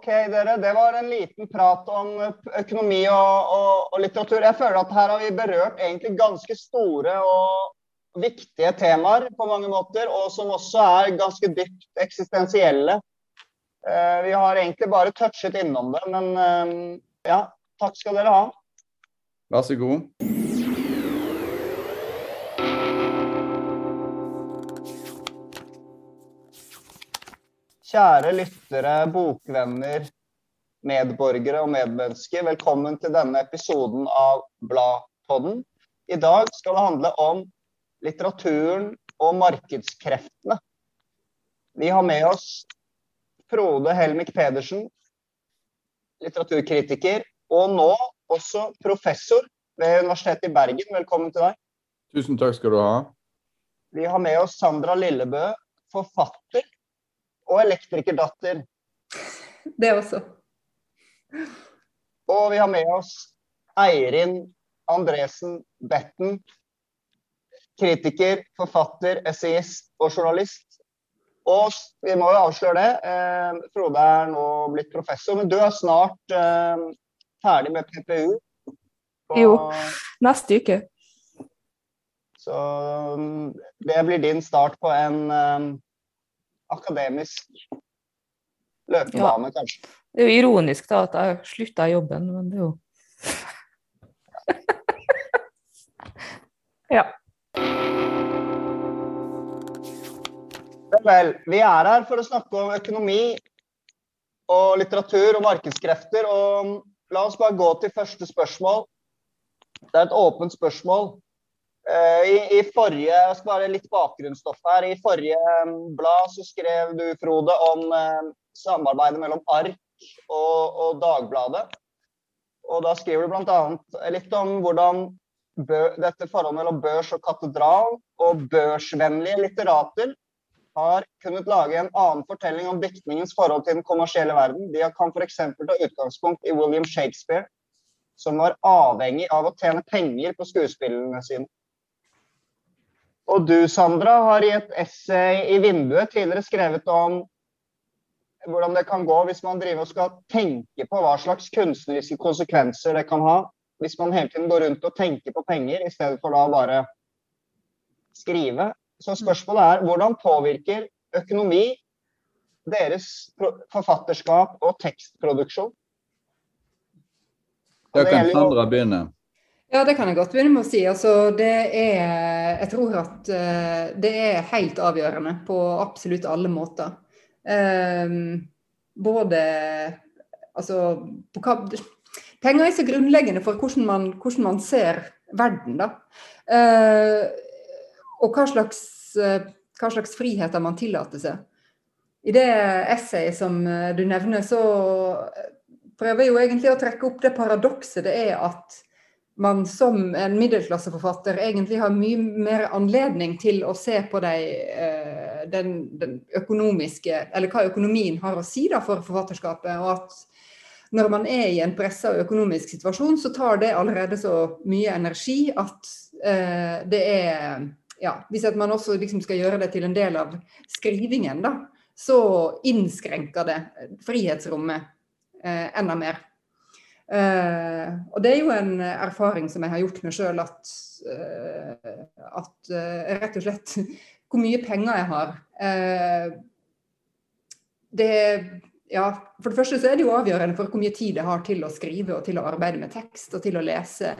Ok, dere. Det var en liten prat om økonomi og, og, og, litteratur. Jeg føler at her har vi berørt egentlig ganske store og viktige temaer på mange måter, og som også er ganske dypt eksistensielle. Uh, vi har egentlig bare touchet innom det, men uh, ja, takk skal dere ha. Vær så god. Kjære lyttere, bokvenner, medborgere og medmennesker. Velkommen til denne episoden av Bladpodden. I dag skal det handle om litteraturen og markedskreftene. Vi har med oss Frode Helmik Pedersen, litteraturkritiker, og nå også professor ved Universitetet i Bergen. Velkommen til deg. Tusen takk skal du ha. Vi har med oss Sandra Lillebø, forfatter og elektrikerdatter. Det også. Og vi har med oss Eirin Andresen Betten, kritiker, forfatter, essayist og journalist. Og vi må jo avsløre det, eh, Frode er nå blitt professor, men du er snart eh, ferdig med PPU. jo, neste uke. Så um, det blir din start på en um, akademisk løpebane, ja. kanskje. Det er jo ironisk da at jeg slutta i jobben, men det er jo Ja. Vel, vi er her for å snakke om økonomi og litteratur og markedskrefter. Og La oss bare gå til første spørsmål. Det er et åpent spørsmål. Eh, I, i forrige jeg skal bare litt bakgrunnsstoff her, i forrige um, blad så skrev du, Frode, om uh, samarbeidet mellom ARK og, og, Dagbladet. Og da skriver du bl.a. litt om hvordan bø, dette forholdet mellom børs og katedral og børsvennlige litterater har kunnet lage en annen fortelling om diktningens forhold til den kommersielle verden. De kan f.eks. ta utgangspunkt i William Shakespeare, som var avhengig av å tjene penger på skuespillene sine. Og du, Sandra, har i et essay i Vinduet tidligere skrevet om hvordan det kan gå hvis man driver og skal tenke på hva slags kunstneriske konsekvenser det kan ha hvis man hele tiden går rundt og tenker på penger i stedet for da bare skrive. Så spørsmålet er hvordan påvirker økonomi deres forfatterskap og tekstproduksjon? Da kan Sandra begynne. Ja, det kan jeg godt begynne med å si. Altså, det er, jeg tror at uh, det er helt avgjørende på absolutt alle måter. Um, både altså hva, Penger er så grunnleggende for hvordan man, hvordan man ser verden, da. Uh, og hva slags, uh, hva slags friheter man tillater seg. I det essayet som du nevner, så prøver jeg jo egentlig å trekke opp det paradokset det er at man som en middelklasseforfatter egentlig har mye mer anledning til å se på de, den, den, økonomiske, eller hva økonomien har å si da for forfatterskapet. og at når man er i en pressa økonomisk situasjon, så tar det allerede så mye energi at eh, det er ja, hvis man også liksom skal gjøre det til en del av skrivingen, da, så innskrenker det frihetsrommet eh, enda mer. Eh, og det er jo en erfaring som jeg har gjort meg sjøl, at, eh, at eh, rett og slett hvor mye penger jeg har. Uh, det ja, For det første så er det jo avgjørende for hvor mye tid jeg har til å skrive og til å arbeide med tekst og til å lese.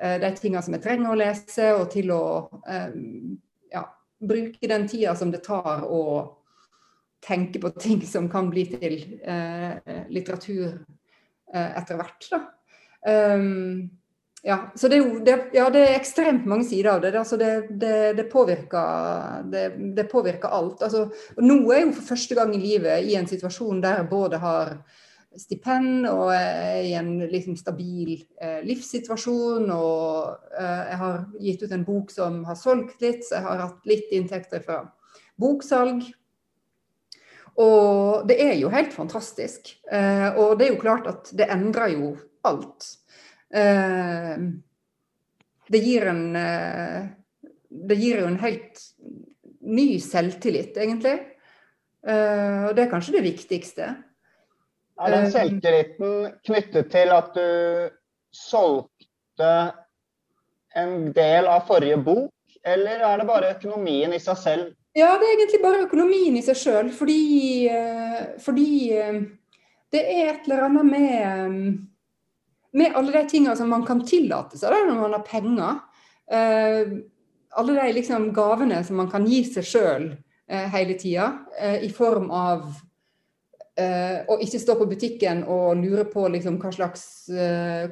Eh, de tingene som jeg trenger å lese, og til å eh, ja, bruke den tida som det tar å tenke på ting som kan bli til eh, litteratur. eh, etter hvert. Da. Um, ja, så det er, det, ja, det er ekstremt mange sider av det. Altså det, det påvirker, det, påvirker alt. Altså, nå er jeg jo for første gang i livet i en situasjon der jeg både har stipend og er i en liksom stabil eh, livssituasjon. Og eh, jeg har gitt ut en bok som har solgt litt, så jeg har hatt litt inntekter fra boksalg. Og det er jo helt fantastisk. Eh, og det er jo klart at det endrer jo alt. Eh, det gir en eh, Det gir jo en helt ny selvtillit, egentlig. Eh, og det er kanskje det viktigste. Er den Um, selvtilliten knyttet til at du solgte en del av forrige bok, eller er det bare økonomien i seg selv? Ja, det er egentlig bare økonomien i seg sjøl. Fordi, eh, fordi eh, det er et eller annet med eh, med alle de tingene som man kan tillate seg da, når man har penger. Alle de liksom, gavene som man kan gi seg sjøl hele tida, i form av å ikke stå på butikken og lure på liksom, hva slags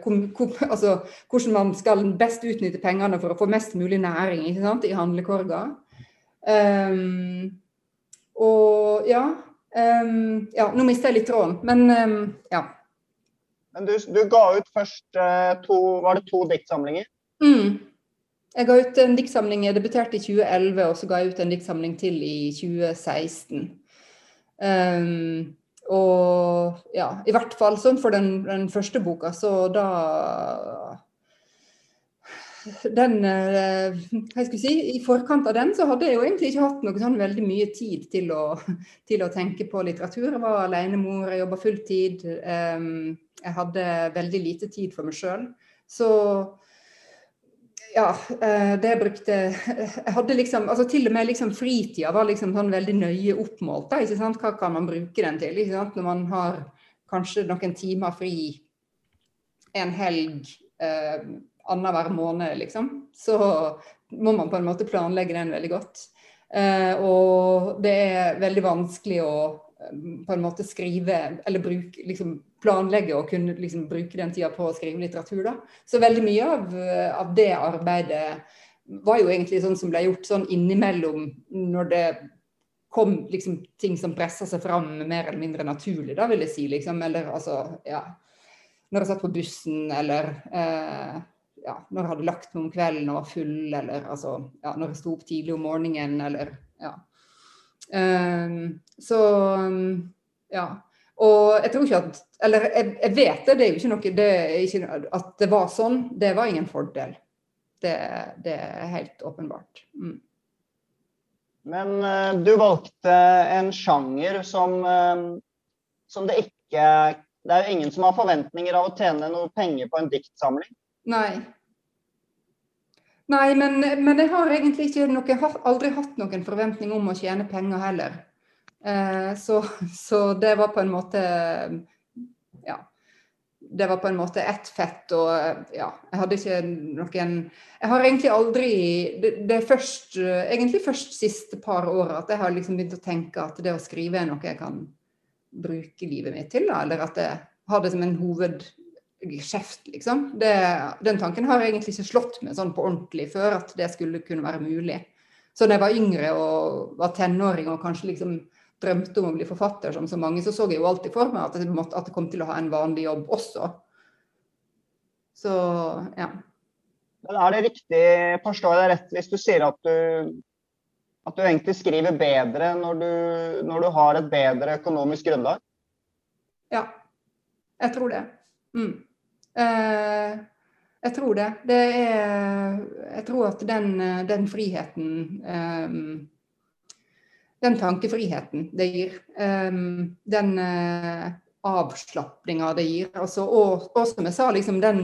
kom, kom, altså, Hvordan man skal best utnytte pengene for å få mest mulig næring i handlekorga. Um, og ja, um, ja Nå mister jeg litt tråden, men um, ja. Men du, du ga ut først eh, to Var det to diktsamlinger? Mm. Jeg ga ut en diktsamling, jeg debuterte i 2011, og så ga jeg ut en diktsamling til i 2016. Um, og ja, i hvert fall sånn for den, den første boka, så da den, Hva skal jeg si, I forkant av den så hadde jeg jo egentlig ikke hatt noe sånn veldig mye tid til å, til å tenke på litteratur. Jeg var alenemor, jeg jobba fulltid. Um, jeg hadde veldig lite tid for meg sjøl. Så ja, eh, det jeg brukte Jeg hadde liksom altså Til og med liksom fritida var liksom sånn veldig nøye oppmålt. Da, ikke sant? Hva kan man bruke den til? Ikke sant? Når man har kanskje noen timer fri en helg eh, annenhver måned, liksom, så må man på en måte planlegge den veldig godt. Eh, og det er veldig vanskelig å eh, på en måte skrive eller bruke, liksom planlegge og kunne liksom bruke den tida på å skrive litteratur. da. Så veldig mye av, av, det arbeidet var jo egentlig sånn som ble gjort sånn innimellom når det kom liksom ting som pressa seg fram mer eller mindre naturlig, da vil jeg si. liksom, Eller altså, ja Når jeg satt på bussen, eller eh, ja, når jeg hadde lagt meg om kvelden og var full, eller altså, ja, når jeg sto opp tidlig om morgenen, eller ja. Um, så ja. Og jeg tror ikke at Eller jeg, jeg vet det, det er jo ikke noe det ikke, At det var sånn, det var ingen fordel. Det, det er helt åpenbart. Mm. Men uh, du valgte en sjanger som, uh, som det ikke Det er jo ingen som har forventninger av å tjene noe penger på en diktsamling. Nei. Nei, men, men, jeg har egentlig ikke noe, aldri hatt noen forventning om å tjene penger heller. Eh, så, så, det var på en måte Ja. Det var på en måte ett fett og ja, jeg hadde ikke noen Jeg har egentlig aldri Det, det er først, egentlig først siste par åra at jeg har liksom begynt å tenke at det å skrive er noe jeg kan bruke livet mitt til, da, eller at jeg har det som en hoved kjeft, liksom. Det, den tanken har egentlig ikke slått meg sånn på ordentlig før at det skulle kunne være mulig. Så da jeg var yngre og var tenåring og kanskje liksom drømte om å bli forfatter som så mange, så så jeg jo alltid for meg at jeg, måtte, at jeg kom til å ha en vanlig jobb også. Så ja. Men er det riktig, forstår jeg deg rett, hvis du sier at du, at du egentlig skriver bedre når du, når du har et bedre økonomisk grunnlag? Ja, jeg tror det. Mm. Eh, jeg tror det. det er, jeg tror at den, den friheten eh, Den tankefriheten det gir, eh, den eh, avslapninga det gir, altså, og, og, som jeg sa, liksom den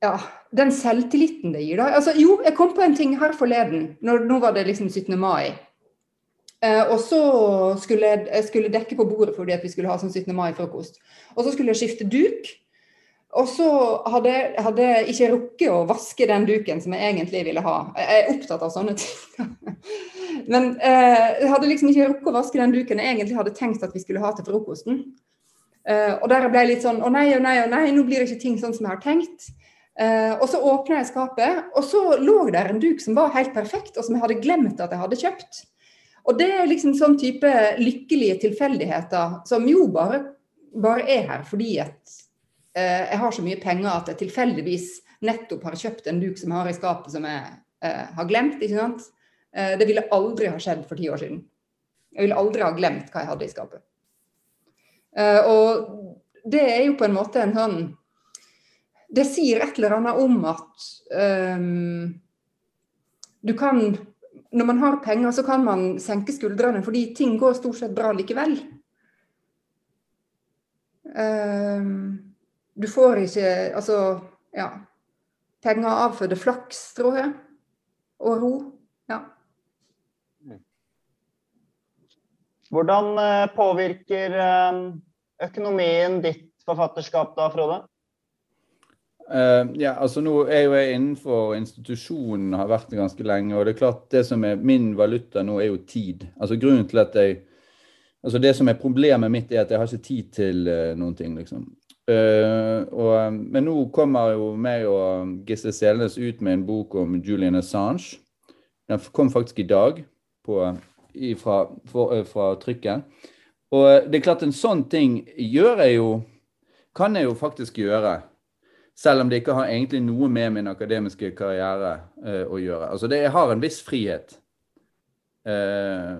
ja, den selvtilliten det gir. da. Altså, jo, jeg kom på en ting her forleden. Når, nå var det liksom 17. mai. Eh, og så skulle jeg, jeg skulle dekke på bordet fordi at vi skulle ha sånn 17. mai-frokost. Og så skulle jeg skifte duk. Og så hadde, hadde jeg ikke rukket å vaske den duken som jeg egentlig ville ha. Jeg er opptatt av sånne ting. Men eh, jeg hadde liksom ikke rukket å vaske den duken jeg egentlig hadde tenkt at vi skulle ha til frokosten. Eh, og der ble jeg litt sånn å nei, å nei, å nei, nå blir det ikke ting sånn som jeg har tenkt. Eh, og så åpna jeg skapet, og så lå der en duk som var helt perfekt, og som jeg hadde glemt at jeg hadde kjøpt. Og det er liksom sånn type lykkelige tilfeldigheter som jo bare, bare er her fordi at jeg har så mye penger at jeg tilfeldigvis nettopp har kjøpt en duk som jeg har i skapet som jeg eh, har glemt. ikke sant? Eh, det ville aldri ha skjedd for ti år siden. Jeg ville aldri ha glemt hva jeg hadde i skapet. Eh, og det er jo på en måte en sånn Det sier et eller annet om at um, du kan når man har penger, så kan man senke skuldrene, fordi ting går stort sett bra likevel. Eh, du får ikke Altså, ja. Penger avføder flaks, tror jeg. Og ro. Ja. Hvordan eh, påvirker eh, økonomien ditt forfatterskap da, Frode? Uh, ja, altså Nå er jo jeg innenfor institusjonen har vært det ganske lenge. og det er klart det som er Min valuta nå er jo tid. Altså grunnen til at jeg, altså Det som er problemet mitt, er at jeg har ikke tid til uh, noen ting. liksom. Uh, og, men nå kommer jo meg og Gisle Selnes ut med en bok om Julian Assange. Den kom faktisk i dag på, fra, for, fra trykket. Og det er klart en sånn ting gjør jeg jo Kan jeg jo faktisk gjøre selv om det ikke har egentlig noe med min akademiske karriere uh, å gjøre. Altså det, Jeg har en viss frihet uh,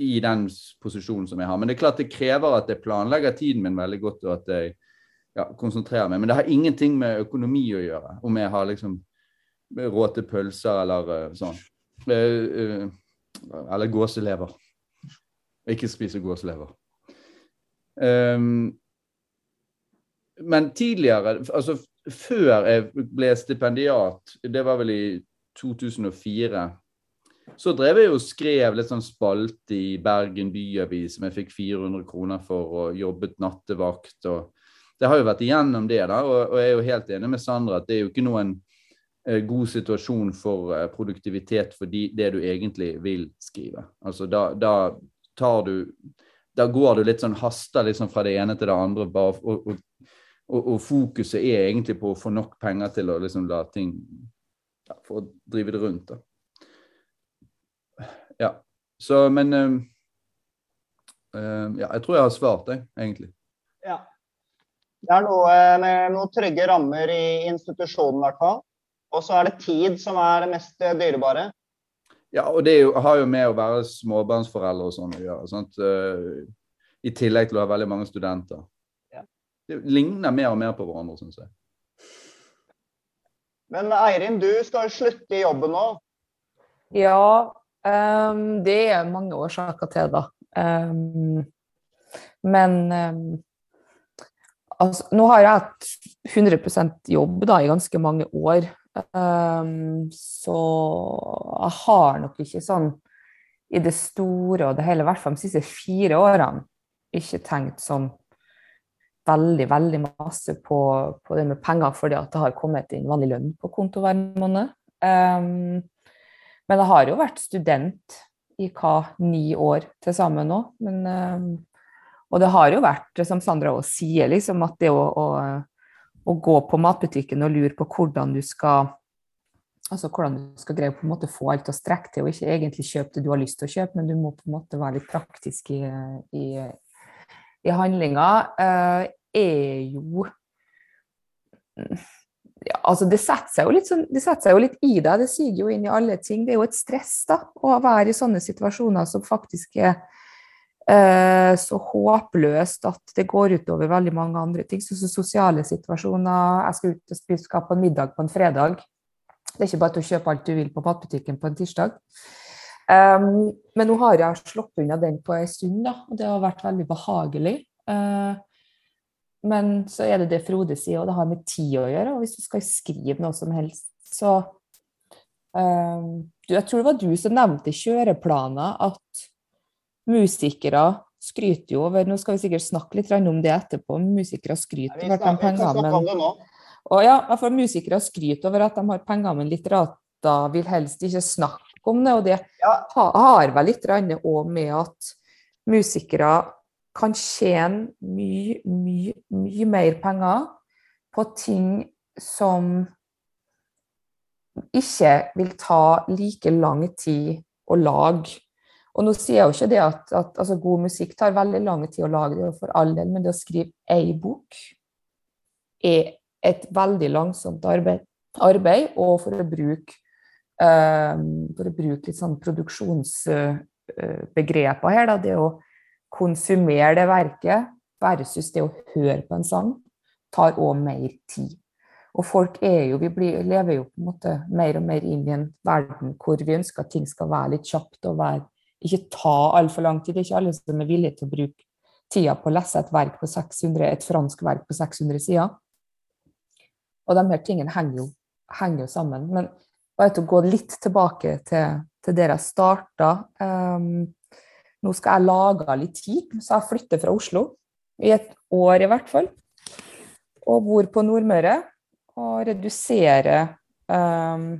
i den posisjonen som jeg har. Men det er klart det krever at jeg planlegger tiden min veldig godt, og at jeg ja, konsentrerer meg. Men det har ingenting med økonomi å gjøre, om jeg har liksom råd til pølser eller uh, sånn. eller gåselever. Ikke spise gåselever. Um, men tidligere, altså før jeg ble stipendiat, det var vel i 2004, så drev jeg og skrev litt sånn spalte i Bergen Byavis som jeg fikk 400 kroner for, og jobbet nattevakt. og Det har jo vært igjennom det, da, og, jeg er jo helt enig med Sandra at det er jo ikke noen eh, god situasjon for eh, produktivitet for de, det du egentlig vil skrive. Altså da, da tar du da går du litt sånn haster liksom fra det ene til det andre. bare og, og og, og, fokuset er egentlig på å få nok penger til å liksom la ting ja, For å drive det rundt. da. Ja. Så, men um, um, Ja, jeg tror jeg har svart, jeg, egentlig. Ja. Det er noe med noen trygge rammer i institusjonen, i hvert fall. Og så er det tid som er det mest dyrebare. Ja, og det jo, har jo med å være småbarnsforeldre og sånn å gjøre. Sant? Uh, I tillegg til å ha veldig mange studenter. Det ligner mer og mer på hverandre, syns jeg. Men Eirin, du skal slutte i jobben nå? Ja, um, det er mange årsaker til da. Um, men um, altså, nå har jeg hatt 100% jobb da, i ganske mange år. så jeg har nok ikke sånn i det store og det hele, i hvert fall de siste fire årene, ikke tenkt sånn veldig veldig masse på, på, det med penger fordi at det har kommet inn vanlig lønn på konto hver måned. Um, men jeg har jo vært student i hva, ni år til sammen nå. Men, um, og det har jo vært, som Sandra også sier, liksom, at det å, å, å, gå på matbutikken og lure på hvordan du skal altså hvordan du skal greie på en måte få alt å strekke til, og ikke egentlig kjøpe det du har lyst til å kjøpe, men du må på en måte være litt praktisk i, i, i handlinga, uh, er jo ja, altså det setter, litt sånn, det setter seg jo litt i deg, det siger jo inn i alle ting. Det er jo et stress da, å være i sånne situasjoner som faktisk er eh, så håpløst at det går utover veldig mange andre ting. Så, så sosiale situasjoner. Jeg skal ut og spise på en middag på en fredag. Det er ikke bare til å kjøpe alt du vil på matbutikken på en tirsdag. Um, men nå har jeg slått unna den på en stund, da, og det har vært veldig behagelig. Uh, men så er det det Frode sier, og det har med tid å gjøre. Og hvis du skal skrive noe som helst, så um, Jeg tror det var du som nevnte kjøreplaner, at musikere skryter jo over Nå skal vi sikkert snakke litt om det etterpå. Musikere skryter over de men og ja, for Musikere skryter over at de har penger, men litterater vil helst ikke snakke om det. Og det har vel litt òg med at musikere kan tjene mye, mye, mye mer penger på ting som ikke vil ta like lang tid å lage. Og nå sier jeg jo ikke det at, at altså, god musikk tar veldig lang tid å lage, det for all del, men det å skrive ei bok er et veldig langsomt arbeid. arbeid og for å bruke, um, for å bruke litt sånn produksjonsbegreper her, da, det å konsumere det verket versus det å høre på en sang, tar òg mer tid. Og folk er jo, vi blir, lever jo på en måte mer og mer inn i en verden hvor vi ønsker at ting skal være litt kjapt og være, ikke ta altfor lang tid. Det er ikke alle som er villige til å bruke tida på å lese et verk på 600, et fransk verk på 600 sider. Og de her tingene henger jo, henger jo sammen. Men bare til å gå litt tilbake til, til der jeg starta um, Nå skal jeg lage litt tid, så jeg flytter fra Oslo. I et år, i hvert fall. Og bor på Nordmøre. Og reduserer um,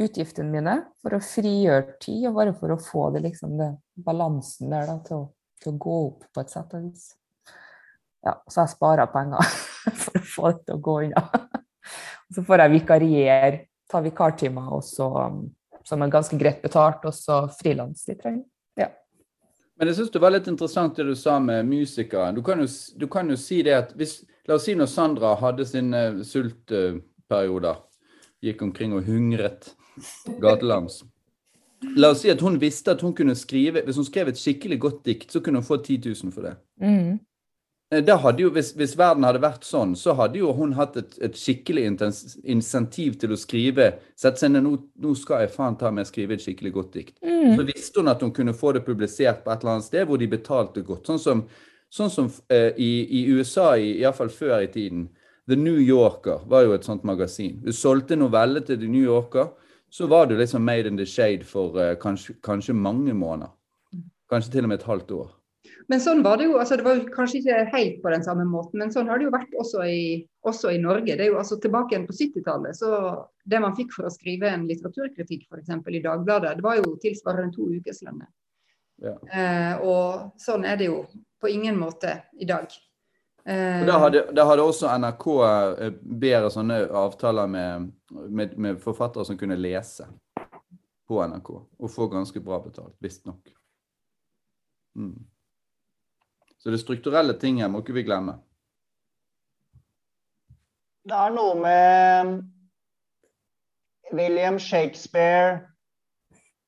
utgiftene mine for å frigjøre tid, og bare for å få det, liksom, det balansen der da, til, å, til, å, gå opp på et sett og vis. Ja, så jeg sparer penger for å få det til å gå unna. Så får jeg vikariere, ta vikartimer også, som er ganske greit betalt, og så frilans litt. Ja. Men jeg syns det var litt interessant det du sa med musikere. Du kan jo, du kan jo si det at hvis La oss si når Sandra hadde sine sultperioder, gikk omkring og hungret gatelangs. La oss si at hun visste at hun kunne skrive Hvis hun skrev et skikkelig godt dikt, så kunne hun få 10 000 for det. Mm. Jo, hvis, hvis, verden hadde vært sånn, så hadde jo hun hatt et, et skikkelig insentiv til å skrive. Sette seg ned nå, nå skal jeg faen ta meg skrive et skikkelig godt dikt. Mm. Så visste hun at hun kunne få det publisert på et eller annet sted hvor de betalte godt. Sånn som, sånn som eh, i, i, USA, iallfall før i tiden. The New Yorker var jo et sånt magasin. Du solgte noveller til The New Yorker så var du liksom made in the shade for uh, kanskje, kanskje, mange måneder. Kanskje til og med et halvt år. Men sånn var det jo, altså det var kanskje ikke helt på den samme måten, men sånn har det jo vært også i, også i Norge. Det er jo altså Tilbake igjen på 70-tallet, så det man fikk for å skrive en litteraturkritikk f.eks. i Dagbladet, det var jo tilsvarende to ukeslønner. Ja. Eh, og sånn er det jo på ingen måte i dag. Eh, da hadde, da hadde, også NRK eh, bedre sånne avtaler med, med, med, forfattere som kunne lese på NRK, og få ganske bra betalt, visstnok. Mm. Så det strukturelle ting her må ikke vi glemme. Det er noe med William Shakespeare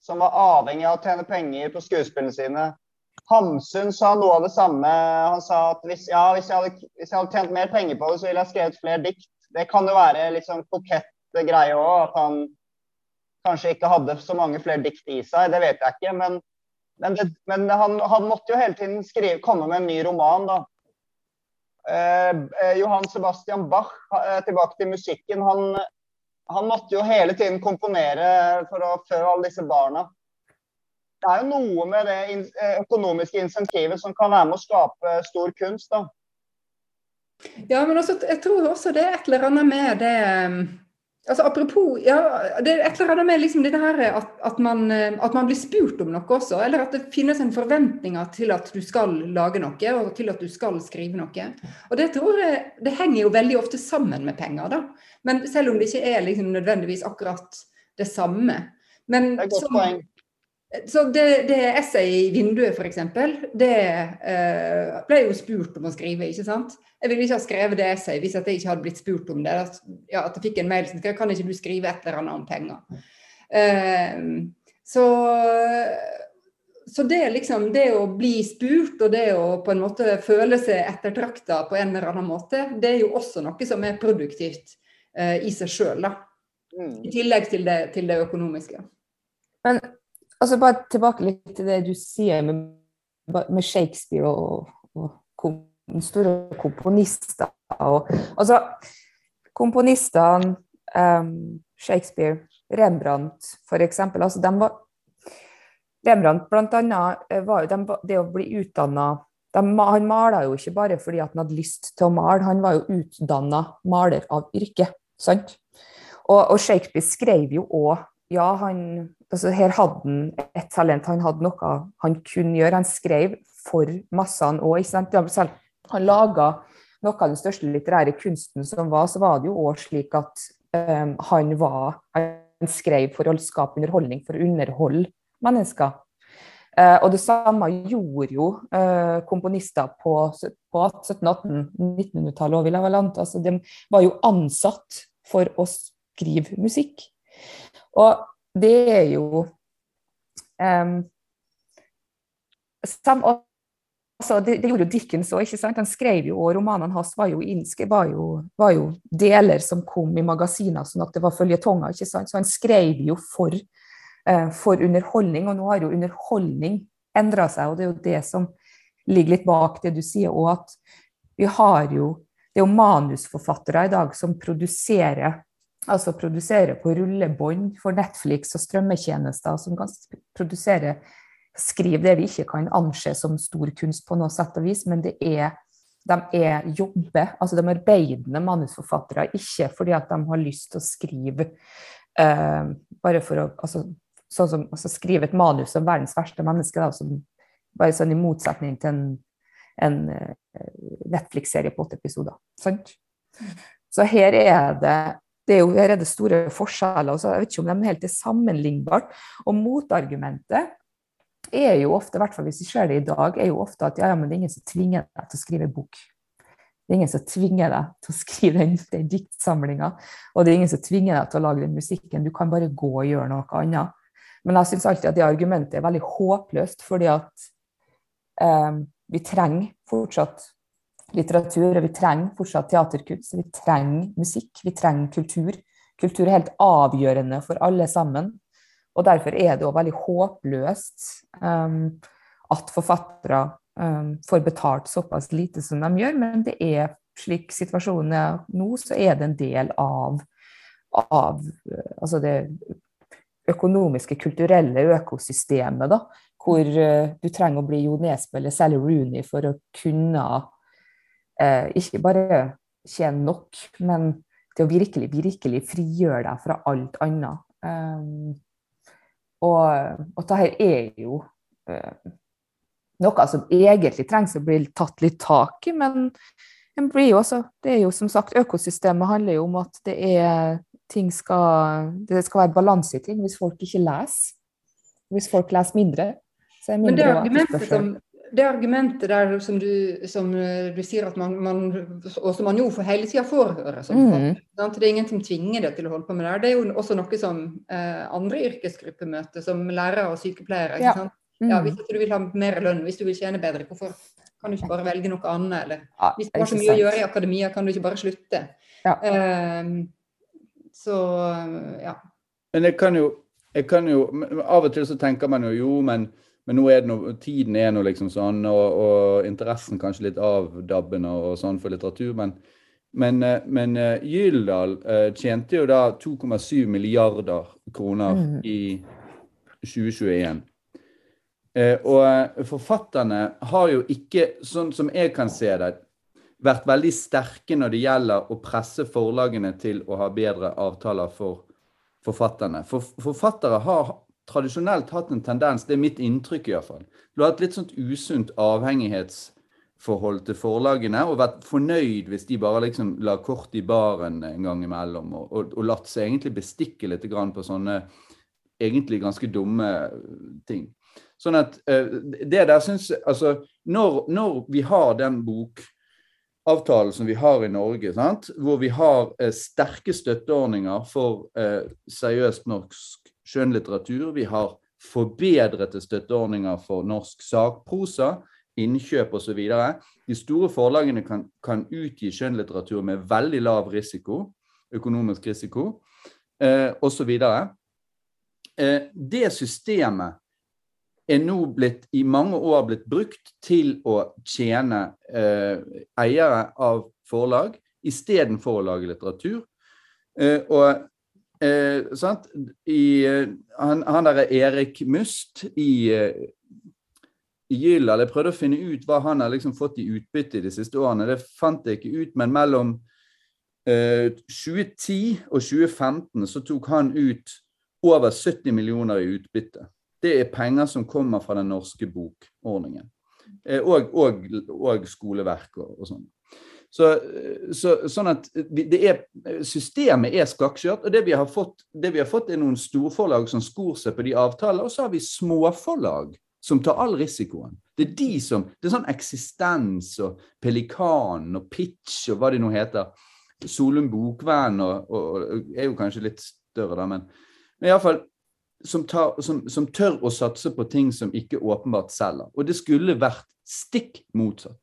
som var avhengig av å tjene penger på skuespillene sine. Hamsun sa noe av det samme. Han sa at hvis, ja, hvis, jeg hadde, hvis, jeg hadde, tjent mer penger på det, så ville jeg skrevet flere dikt. Det kan jo være litt sånn kokett greie òg, at han kanskje ikke hadde så mange flere dikt i seg. Det vet jeg ikke. Men, men, det, men han, han, måtte jo hele tiden skrive, komme med en ny roman, da. Eh, eh Johan Sebastian Bach, eh, tilbake til musikken. Han, han måtte jo hele tiden komponere for å fø alle disse barna det er jo noe med det eh, økonomiske insentivet som kan være med å skape stor kunst. da. Ja, men også, jeg tror også det er et eller annet med det altså Apropos ja, det er et eller annet med liksom det her at, at, man, um, at, man, blir spurt om noe også. Eller at det finnes en forventning til at du skal lage noe, og til at du skal skrive noe. Og det tror jeg det henger jo veldig ofte sammen med penger, da. Men selv om det ikke er liksom nødvendigvis akkurat det samme. Men det er et godt som, poeng. Så det, det essayet i vinduet, f.eks., det eh, ble jo spurt om å skrive, ikke sant. Jeg ville ikke ha skrevet det essayet hvis jeg ikke hadde blitt spurt om det. At, ja, at jeg fikk en mail som skrev kan ikke du skrive et eller annet om penger. Eh, så, så det, liksom, det å bli spurt og det å på en måte føle seg ettertrakta på en eller annen måte, det er jo også noe som er produktivt eh, i seg sjøl, da. Mm. I tillegg til det, til det økonomiske. Men Altså Bare tilbake litt til det du sier med, med Shakespeare og, og kom, store komponister. Og, altså, komponistene um, Shakespeare, Rembrandt f.eks. Altså, de var Rembrandt blant annet eh, var jo de, det å bli utdanna Han mala jo ikke bare fordi han hadde lyst til å male, han var jo utdanna maler av yrke. sant? Og, og Shakespeare skrev jo òg ja, han, altså her hadde han et talent, han hadde noe han kunne gjøre. Han skrev for massene òg. Han laga noe av den største litterære kunsten som var, så var det jo òg slik at um, han var Han skrev for å skape underholdning, for å underholde mennesker. Uh, og det samme gjorde jo uh, komponister på, på 1700-, 1800-, 1900-tallet òg, Altså, de var jo ansatt for å skrive musikk. Og det er jo um, sam, altså, det, det, gjorde jo Dickens òg. Han skrev jo, og romanene hans var jo, var, jo, var jo, deler som kom i magasiner, sånn at det var følgetonger. ikke sant? Så han skrev jo for, uh, for underholdning, og nå har jo underholdning endra seg, og det er jo det som ligger litt bak det du sier, og at vi har jo Det er jo manusforfattere i dag som produserer altså produserer på rullebånd for Netflix og strømmetjenester, som kan produsere skrive det vi ikke kan anse som stor kunst på noe sett og vis, men det er de er jobber, altså de arbeidende manusforfattere, ikke fordi at de har lyst til å skrive uh, bare for å altså, sånn som, altså, skrive et manus om verdens verste menneske, da, som bare sånn i motsetning til en, en uh, Netflix-serie på åtte episoder. Sant? Så her er det det er jo her er det store forskjeller. så Jeg vet ikke om de helt er sammenlignbart. Og motargumentet er jo ofte, i hvert fall hvis vi ser det i dag, er jo ofte at ja, ja, men det er ingen som tvinger deg til å skrive bok. Det er ingen som tvinger deg til å skrive den, den diktsamlinga. Og det er ingen som tvinger deg til å lage den musikken. Du kan bare gå og gjøre noe annet. Men jeg syns alltid at det argumentet er veldig håpløst, fordi at eh, vi trenger fortsatt litteratur, og vi trenger fortsatt teaterkunst, vi trenger musikk, vi trenger kultur. Kultur er helt avgjørende for alle sammen. Og derfor er det òg veldig håpløst um, at forfattere um, får betalt såpass lite som de gjør, men det er slik situasjonen er nå, så er det en del av, av altså det økonomiske, kulturelle økosystemet, da, hvor uh, du trenger å bli Jo Nesbø eller Sally Rooney for å kunne ikke bare tjene nok, men til å virkelig, virkelig frigjøre deg fra alt annet. Um, og, og dette er jo uh, noe som egentlig trengs å bli tatt litt tak i, men også, det er jo som sagt, økosystemet handler jo om at det er ting skal, det skal være balanse i ting. Hvis folk ikke leser, hvis folk leser mindre, så er mindre Men det argumentet som, det argumentet der som du, som du sier at man, man, Og som man jo for hele tida får høre Sånn, mm. Det er ingen som tvinger deg til å holde på med det. Det er jo også noe som eh, andre yrkesgrupper møter, som lærere og sykepleiere. Ja. Mm. ja. Hvis du vil ha mer lønn, hvis du vil tjene bedre, hvorfor kan du ikke bare velge noe annet? Eller ja, hvis du har så mye sant. å gjøre i akademia, kan du ikke bare slutte? Ja. Um, så ja. Men jeg kan jo, jeg kan jo Av og til så tenker man jo jo, men men nå er det noe, tiden er nå liksom sånn, og, og, interessen kanskje litt avdabbende og sånn for litteratur. Men, men, eh, men uh, Gyldal uh, tjente jo da 2,7 milliarder kroner mm. i 2021. Uh, og forfatterne har jo ikke, sånn som jeg kan se det, vært veldig sterke når det gjelder å presse forlagene til å ha bedre avtaler for forfatterne. For forfattere har tradisjonelt hatt en tendens, det er mitt inntrykk iallfall, du har hatt litt sånt usunt avhengighetsforhold til forlagene og vært fornøyd hvis de bare liksom la kort i baren en gang imellom, og, og, og latt seg egentlig bestikke litt på sånne egentlig ganske dumme ting. Sånn at uh, det der syns Altså, når, når, vi har den bokavtalen som vi har i Norge, sant? hvor vi har uh, sterke støtteordninger for uh, seriøst norsk skjønnlitteratur. Vi har forbedrede støtteordninger for norsk sakprosa, innkjøp osv. De store forlagene kan, kan utgi skjønnlitteratur med veldig lav risiko, økonomisk risiko, eh, osv. Eh, det systemet er nå blitt, i mange år blitt brukt til å tjene eh, eiere av forlag istedenfor å lage litteratur. Eh, og Eh, I, eh, han, han derre Erik Must i, eh, i Jeg prøvde å finne ut hva han har liksom fått i utbytte de siste årene. Det fant jeg ikke ut, men mellom eh, 2010 og 2015 så tok han ut over 70 millioner i utbytte. Det er penger som kommer fra den norske bokordningen. Eh, og, og, og skoleverk og, og sånn. Så, så, sånn at er, Systemet er skakkjørt. og det vi, fått, det vi, har fått, er noen storforlag som skor seg på de avtaler, og så har vi småforlag som tar all risikoen. Det er de som, det er sånn eksistens og Pelikan og Pitch og hva de nå heter. Solum Bokvenn og, og, og, er jo kanskje litt større, da, men, men iallfall som, som, som tør å satse på ting som ikke åpenbart selger. Og det skulle vært stikk motsatt.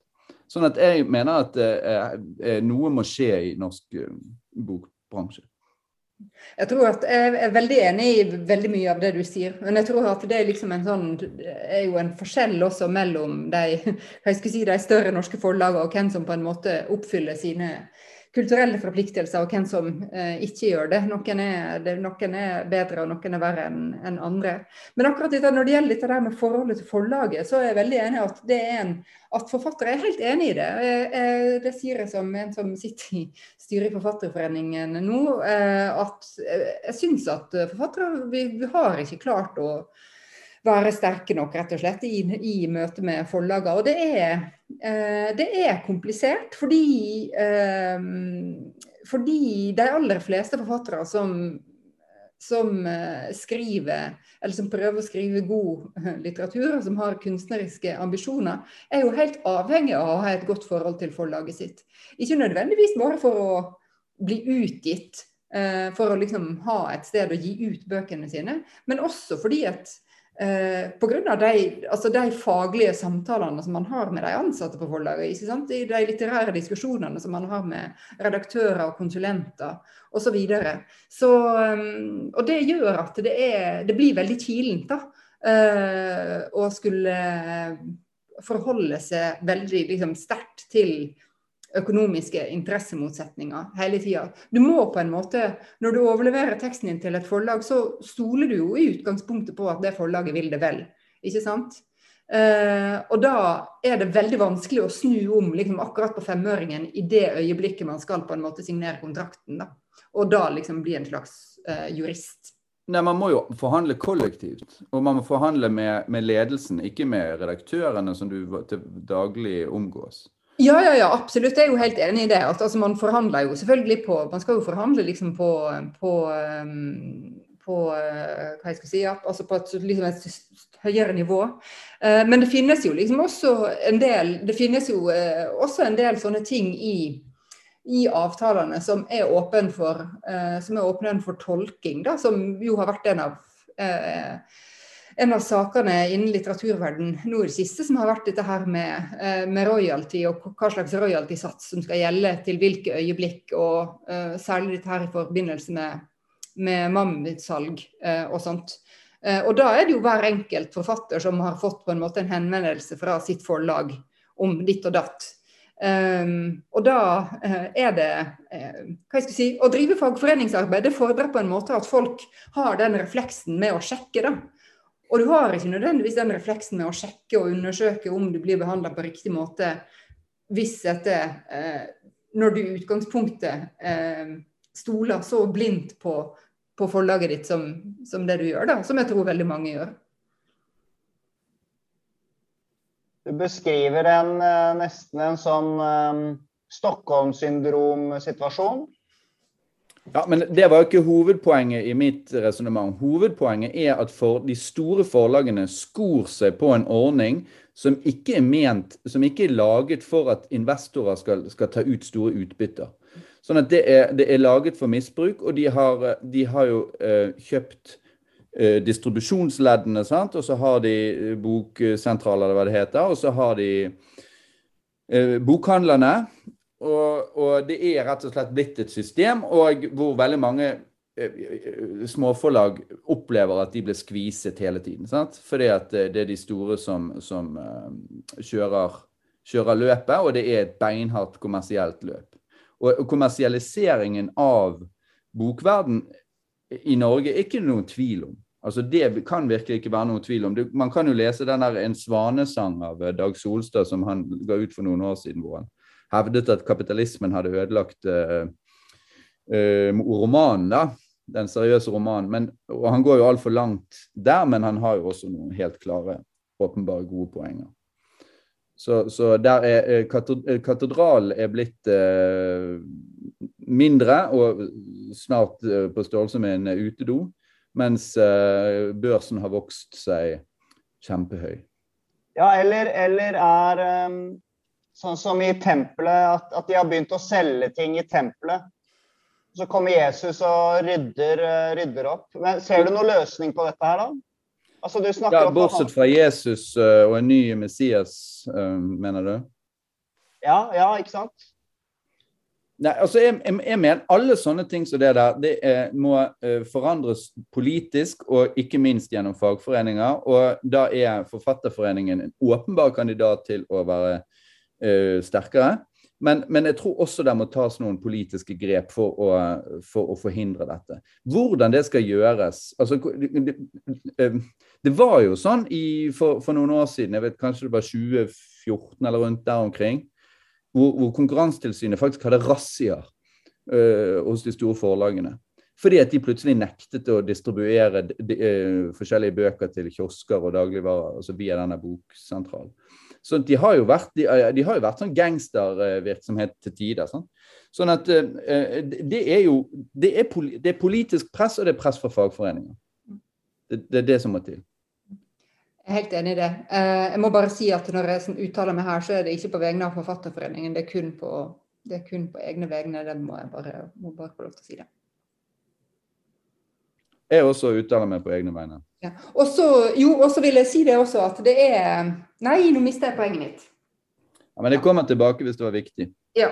Sånn at jeg mener at eh, eh, noe må skje i norsk eh, bokbransje. Jeg tror at jeg er veldig enig i veldig mye av det du sier. Men jeg tror at det er liksom en sånn er jo en forskjell også mellom de, si, de større norske forlagene og hvem som på en måte oppfyller sine kulturelle forpliktelser, og hvem som eh, ikke gjør det. Noen er, det, noen er, bedre, og noen er verre enn en andre. Men akkurat dette, når det gjelder dette der med forholdet til forlaget, så er jeg veldig enig at det er en at forfattere er helt enig i det. Det sier jeg som en som sitter i styret i Forfatterforeningen nå. Eh, at jeg syns at forfattere vi, vi har ikke klart å være sterke nok rett og slett i, i møte med forlagene. Og det er, eh, det er komplisert fordi, eh, fordi de aller fleste forfattere som, som eh, skriver, eller som prøver å skrive god litteratur, og som har kunstneriske ambisjoner, er jo helt avhengig av å ha et godt forhold til forlaget sitt. Ikke nødvendigvis bare for å bli utgitt, eh, for å liksom ha et sted å gi ut bøkene sine, men også fordi at Eh, Pga. De, altså de faglige samtalene som man har med de ansatte på forlaget. I de litterære diskusjonene som man har med redaktører og konsulenter osv. Så videre. så, um, og det gjør at det, er, det blir veldig kilent uh, å skulle forholde seg veldig liksom, sterkt til økonomiske interessemotsetninger hele tida. Du må på en måte, når du overleverer teksten din til et forlag, så stoler du jo i utgangspunktet på at det forlaget vil det vel. Ikke sant? Uh, og da er det veldig vanskelig å snu om liksom, akkurat på femøringen i det øyeblikket man skal på en måte signere kontrakten. Da. Og da liksom bli en slags uh, jurist. Nei, Man må jo forhandle kollektivt, og man må forhandle med, med ledelsen, ikke med redaktørene som du til daglig omgås. Ja, ja, ja, absolutt. Jeg er jo helt enig i det. At, altså, man forhandler jo selvfølgelig på Man skal jo forhandle liksom på, på, um, på uh, hva jeg skal si, ja, altså på et, liksom et høyere nivå. Uh, men det finnes jo liksom også en del Det finnes jo uh, også en del sånne ting i, i avtalene som er åpne for, som er åpne for tolking, da, som jo har vært en av en av sakene innen litteraturverden nå i det siste som har vært dette her med, eh, med royalty og hva slags royalty-sats som skal gjelde til hvilke øyeblikk, og uh, særlig dette her i forbindelse med, med mammutsalg uh, og sånt. Uh, og da er det jo hver enkelt forfatter som har fått på en måte en henvendelse fra sitt forlag om ditt og datt. Um, og da er det hva jeg skal si, Å drive fagforeningsarbeid det fordrer på en måte at folk har den refleksen med å sjekke. da og du har ikke nødvendigvis den refleksen med å sjekke og undersøke om du blir behandla på riktig måte hvis dette eh, Når du i utgangspunktet eh, stoler så blindt på, på forlaget ditt som, som, det du gjør, da, som jeg tror veldig mange gjør. Du beskriver en, eh, nesten en sånn um, Stockholm-syndrom-situasjon. Ja, men Det var jo ikke hovedpoenget i mitt resonnement. Hovedpoenget er at for de store forlagene skor seg på en ordning som ikke er ment, som ikke er laget for at investorer skal, skal ta ut store utbytter. Sånn at det er, det er laget for misbruk, og de har, de har jo eh, kjøpt eh, distribusjonsleddene, sant? og så har de eh, boksentraler, eller hva det heter, og så har de eh, bokhandlerne. Og, og, det er rett og slett blitt et system og hvor veldig mange eh, eh, småforlag opplever at de blir skviset hele tiden. Sant? Fordi at eh, det er de store som, som kjører, kjører, løpet, og det er et beinhardt kommersielt løp. Og kommersialiseringen av bokverden i Norge er ikke noen tvil om. Altså Det kan virkelig ikke være noen tvil om. Man kan jo lese den der En svanesang av Dag Solstad som han ga ut for noen år siden. hvor han hevdet at kapitalismen hadde ødelagt uh, uh, romanen, da. Den seriøse romanen. Men, og han går jo altfor langt der, men han har jo også noen helt klare, åpenbare gode poenger. Så, så der er katedralen er blitt uh, mindre, og snart på størrelse med en utedo, mens børsen har vokst seg kjempehøy. Ja, eller, eller er um Sånn som i tempelet, at, at, de har begynt å selge ting i tempelet. Så kommer Jesus og rydder, eh, rydder opp. Men Ser du noen løsning på dette her, da? Altså, ja, Bortsett fra Jesus uh, og en ny Messias, uh, mener du? Ja, ja, ikke sant? Nei, altså jeg, jeg, jeg, mener Alle sånne ting som det der, det er, må uh, forandres politisk, og ikke minst gjennom fagforeninger. Og da er Forfatterforeningen en åpenbar kandidat til å være sterkere. Men, men, jeg tror også det må tas noen politiske grep for å, for å forhindre dette. Hvordan det skal gjøres altså, det, det, var jo sånn i, for, for, noen år siden, jeg vet kanskje det var 2014 eller rundt der omkring, hvor, hvor Konkurransetilsynet faktisk hadde razziaer uh, hos de store forlagene. Fordi at de plutselig nektet å distribuere de, de, uh, forskjellige bøker til kiosker og dagligvarer altså via denne boksentralen. Så de har jo vært, de, eh, de har jo vært sånn gangstervirksomhet til tider. Sånn. sånn at uh, det er jo det er, det er, politisk press, og det er press fra fagforeninger. Det, det, er det som må til. Jeg er helt enig i det. Jeg må bare si at når jeg sånn uttaler meg her, så er det ikke på vegne av Forfatterforeningen, det er kun på, det er kun på egne vegne. Det må jeg bare, må bare få lov til å si det. Jeg også uttaler meg på egne vegne. Ja. Og så vil jeg si det også at det er Nei, nå mister jeg poenget mitt. Ja, Men det kommer tilbake hvis det var viktig. Ja.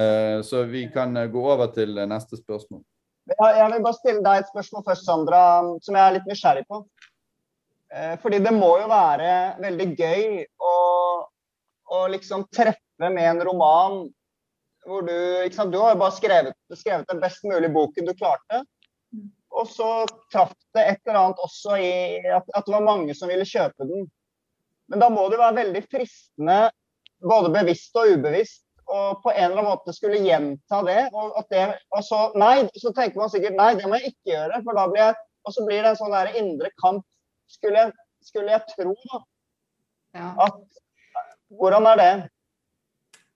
Uh, så vi kan uh, gå over til uh, neste spørsmål. Ja, jeg vil bare stille deg et spørsmål først, Sandra, som jeg er litt nysgjerrig på. fordi det må jo være veldig gøy å, å liksom treffe med en roman hvor du ikke sant, Du har jo bare skrevet, skrevet den best mulige boken du klarte. Og så traff det et eller annet også i at, at, det var mange som ville kjøpe den. Men da må det være veldig fristende, både bevisst og ubevisst, og på en eller annen måte skulle gjenta det. Og, det, og så, nei, så tenker man sikkert nei, det må jeg ikke gjøre. for da blir jeg, Og så blir det en sånn der indre kamp, skulle jeg, skulle jeg tro. da. Ja. At, hvordan er det?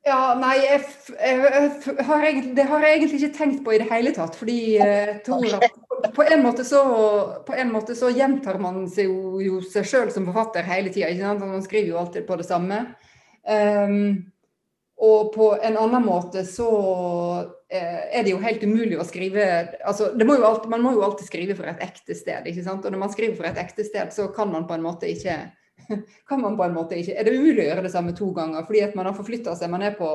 Ja, nei, jeg, jeg, jeg, har egentlig, det har jeg egentlig ikke tenkt på i det hele tatt. Fordi jeg tror at på en måte så, en måte så gjentar man seg jo, jo seg sjøl som forfatter hele tida. Man skriver jo alltid på det samme. Um, og på en annen måte så eh, er det jo helt umulig å skrive altså må alltid, Man må jo alltid skrive for et ekte sted. ikke sant? Og når man skriver for et ekte sted, så kan man på en måte ikke kan man på en måte ikke Er det umulig å gjøre det samme to ganger? Fordi at man har forflytta seg. Man er, på,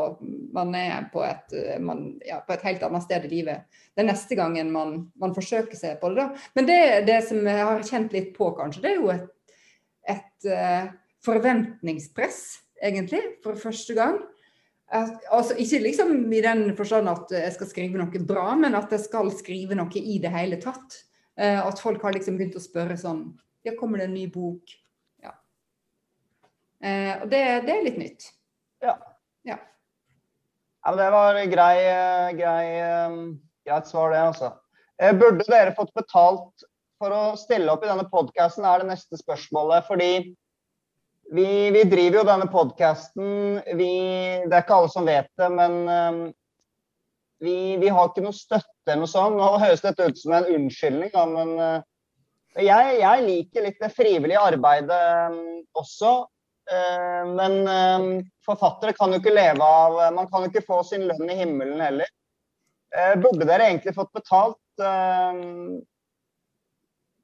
man er på, et, man, ja, på, et, helt annet sted i livet. Er neste gangen man, man forsøker seg på det. da. Men det, det, som jeg har kjent litt på, kanskje, det er jo et, et uh, forventningspress, egentlig, for første gang. Altså, ikke liksom i den forstand at jeg skal skrive noe bra, men at jeg skal skrive noe i det hele tatt. Uh, at folk har liksom begynt å spørre sånn Ja, kommer det en ny bok? Eh, og det, det, er litt nytt. Ja. ja. ja det var grei, grei, eh, greit svar, det, altså. Eh, burde dere fått betalt for å stille opp i denne podkasten, er det neste spørsmålet. Fordi vi, vi driver jo denne podkasten Det er ikke alle som vet det, men um, vi, vi, har ikke noe støtte eller noe sånt. Nå høres dette ut som en unnskyldning, da, men uh, jeg, jeg, liker litt det frivillige arbeidet um, også. Eh, men eh, forfattere kan jo ikke leve av Man kan jo ikke få sin lønn i himmelen heller. Eh, burde dere egentlig fått betalt?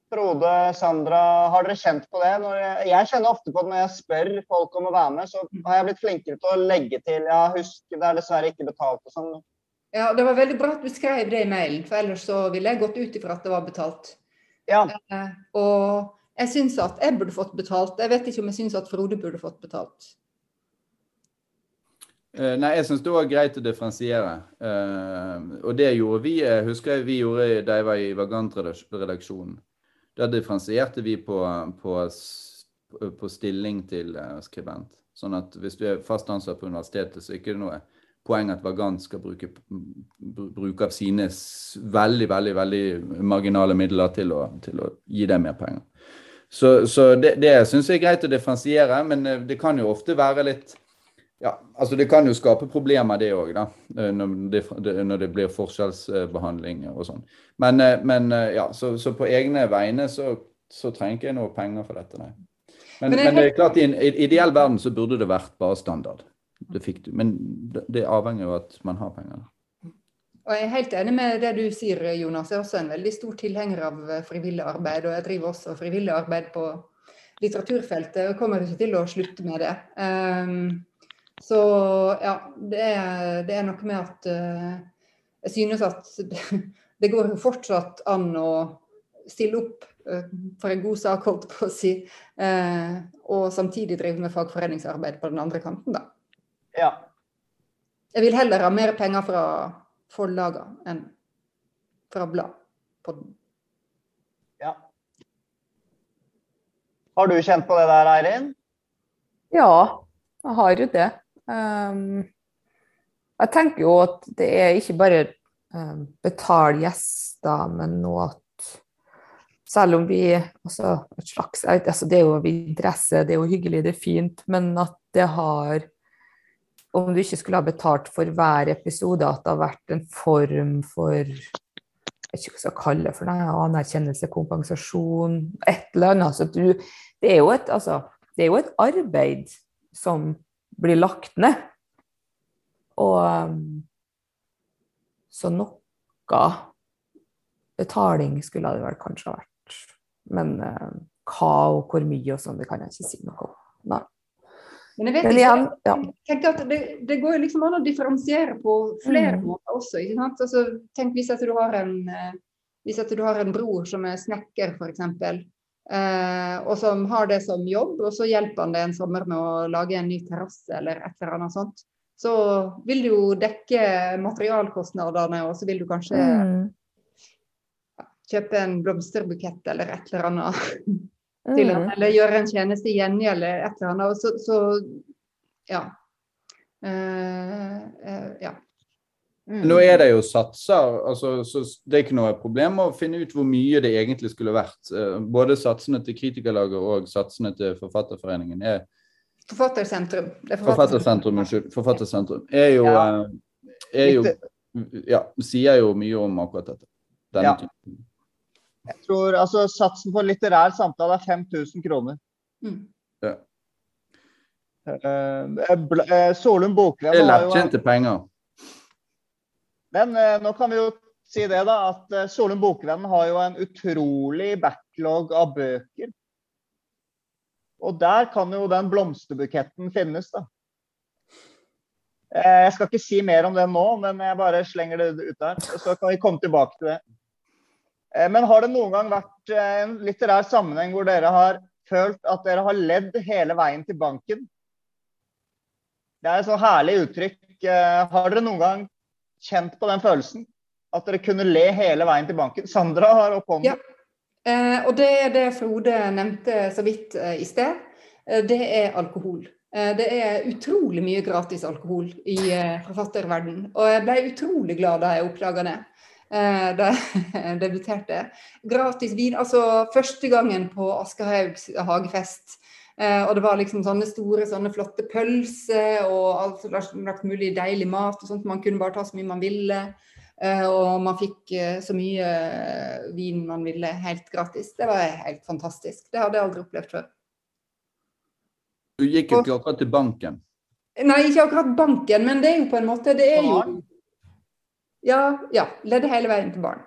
Frode, Sandra, har dere kjent på det? Jeg, jeg, kjenner ofte på det når jeg spør folk om å være med. Så har jeg blitt flinkere til å legge til ja, husk, det er dessverre ikke betalt og sånn. Ja, Det var veldig bra at du skrev det i mailen, for ellers så ville jeg gått ut ifra at det var betalt. Ja. Eh, og jeg syns at jeg burde fått betalt. Jeg vet ikke om jeg syns at Frode burde fått betalt. Uh, nei, jeg syns det var greit å differensiere. Uh, og det gjorde vi. Jeg husker vi gjorde da jeg var i Vagant-redaksjonen. Da differensierte vi på, på, på stilling til uh, skribent. Sånn at hvis du er fast ansatt på universitetet, så er det ikke noe poeng at Vagant skal bruke, bruke av sine veldig, veldig veldig marginale midler til å, til å gi deg mer penger. Så, så det, det syns jeg er greit å differensiere, men eh, det kan jo ofte være litt ja, altså Det kan jo skape problemer, det òg, da, når, det, når det blir forskjellsbehandling og sånn. Men, eh, men, ja, så, så, på egne vegne så, så trenger jeg ikke noe penger for dette, nei. Men, men, men det er klart, i en ideell verden så burde det vært bare standard. Det fikk du. Men det, det avhenger jo av at man har penger. Og Jeg er helt enig med det du sier, Jonas. Jeg er også en veldig stor tilhenger av eh, frivillig arbeid. Og jeg driver også frivillig arbeid på litteraturfeltet og kommer ikke til å slutte med det. Um, Så ja, det er, det er noe med at uh, jeg synes at det, går jo fortsatt an å stille opp uh, for en god sak, holdt på å si, og samtidig drive med fagforeningsarbeid på den andre kanten, da. Ja. Jeg vil heller ha mer penger fra forlagene enn fra blad. På den. ja. Har du kjent på det der, Eirin? Ja, jeg har jo det. Um, jeg tenker jo at det er ikke bare um, betale gjester, men noe at selv om vi altså, et slags, altså Det er jo interesse, det er jo hyggelig, det er fint, men at det har Om du ikke skulle ha betalt for hver episode, at det har vært en form for jeg vet ikke hva jeg skal kalle det for det, anerkjennelse, kompensasjon, et eller annet. Så du, det, er et, altså, det er jo et arbeid som blir lagt ned. Og um, så noe betaling skulle det vel kanskje ha vært. Men uh, hva og hvor mye og sånn, det kan jeg ikke si noe om. Nei. Men jeg vet Men igjen, ikke, jeg at det, det går jo liksom an å differensiere på flere Mm. måter også. ikke sant? Altså, tenk hvis at du har en eh, hvis at du har en bror som er snekker, f.eks., eh, og som har det som jobb, og så hjelper han deg en sommer med å lage en ny terrasse eller et eller annet sånt, så vil du jo dekke materialkostnadene, og så vil du kanskje Mm. kjøpe en blomsterbukett eller et eller annet til han, Mm. eller gjøre en tjeneste i gjengjeld eller et eller annet. Og så, så ja. Uh, uh, ja. Mm. Nå er det jo satser, altså, så det er ikke noe problem å finne ut hvor mye det egentlig skulle vært. Eh, Både satsene til Kritikerlaget og satsene til Forfatterforeningen er Forfattersentrum. Det er Forfattersentrum, unnskyld. Forfattersentrum er jo, Ja. er jo Ja, sier jo mye om akkurat dette. Denne Ja. typen. Jeg tror altså Satsen for litterær samtale er 5000 kroner. Mm. Ja. eh, Solum Bokvenn Det er har jo lettjente penger. Men eh, nå kan vi jo si det, da. At eh, Solum Bokvenn har jo en utrolig backlog av bøker. Og der kan jo den blomsterbuketten finnes, da. Eh, jeg skal ikke si mer om det nå, men jeg bare slenger det ut der. Så kan vi komme tilbake til det. Eh, men har det noen gang vært eh, en litterær sammenheng hvor dere har følt at dere har ledd hele veien til banken? Det er et så herlig uttrykk. Eh, har dere noen gang kjent på den følelsen? At dere kunne le hele veien til banken? Sandra har opp hånden. Ja. Og det er det Frode nevnte så vidt i sted. Det er alkohol. Det er utrolig mye gratis alkohol i eh, forfatterverden. Og jeg ble utrolig glad da jeg oppdaga det. Eh, da jeg debuterte. Gratis vin. Altså første gangen på Aschehougs hagefest. Eh, og det var liksom sånne store, sånne flotte pølser og alt slags slags mulig deilig mat. og sånt. Man kunne bare ta så mye man ville. Eh, og man fikk eh, så mye eh, vin man ville helt gratis. Det var helt fantastisk. Det hadde jeg aldri opplevd før. Du gikk jo ikke akkurat til banken. Nei, ikke akkurat banken, men det er jo på en måte Det er jo? Ja, ja. Ledde hele veien til barn.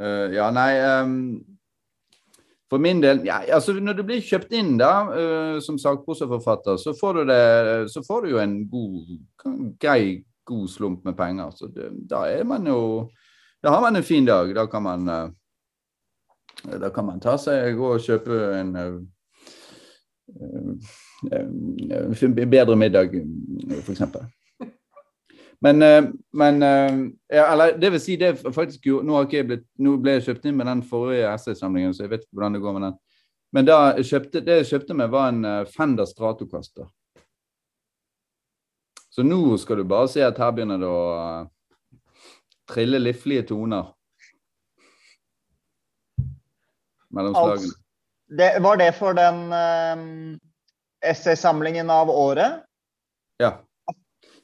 uh, ja, nei um, For min del ja, altså Når du blir kjøpt inn da, uh, som sakprosaforfatter, så får du det Så får du jo en god, grei, god slump med penger. Så det, da er man jo Da har man en fin dag. Da kan man uh, Da kan man ta seg gå og kjøpe en bedre middag, f.eks. Men, eh, men eh, ja, eller, det vil si, det er faktisk jo, nå, jeg blitt, nå ble jeg kjøpt inn med den forrige essaysamlingen, så jeg vet ikke hvordan det går med den. Men da kjøpte, det jeg kjøpte med, var en eh, Fender Stratocaster. Så nå skal du bare se at her begynner det å eh, trille liflige toner. Mellom Altså, det, var det for den um, essaysamlingen av året? Ja.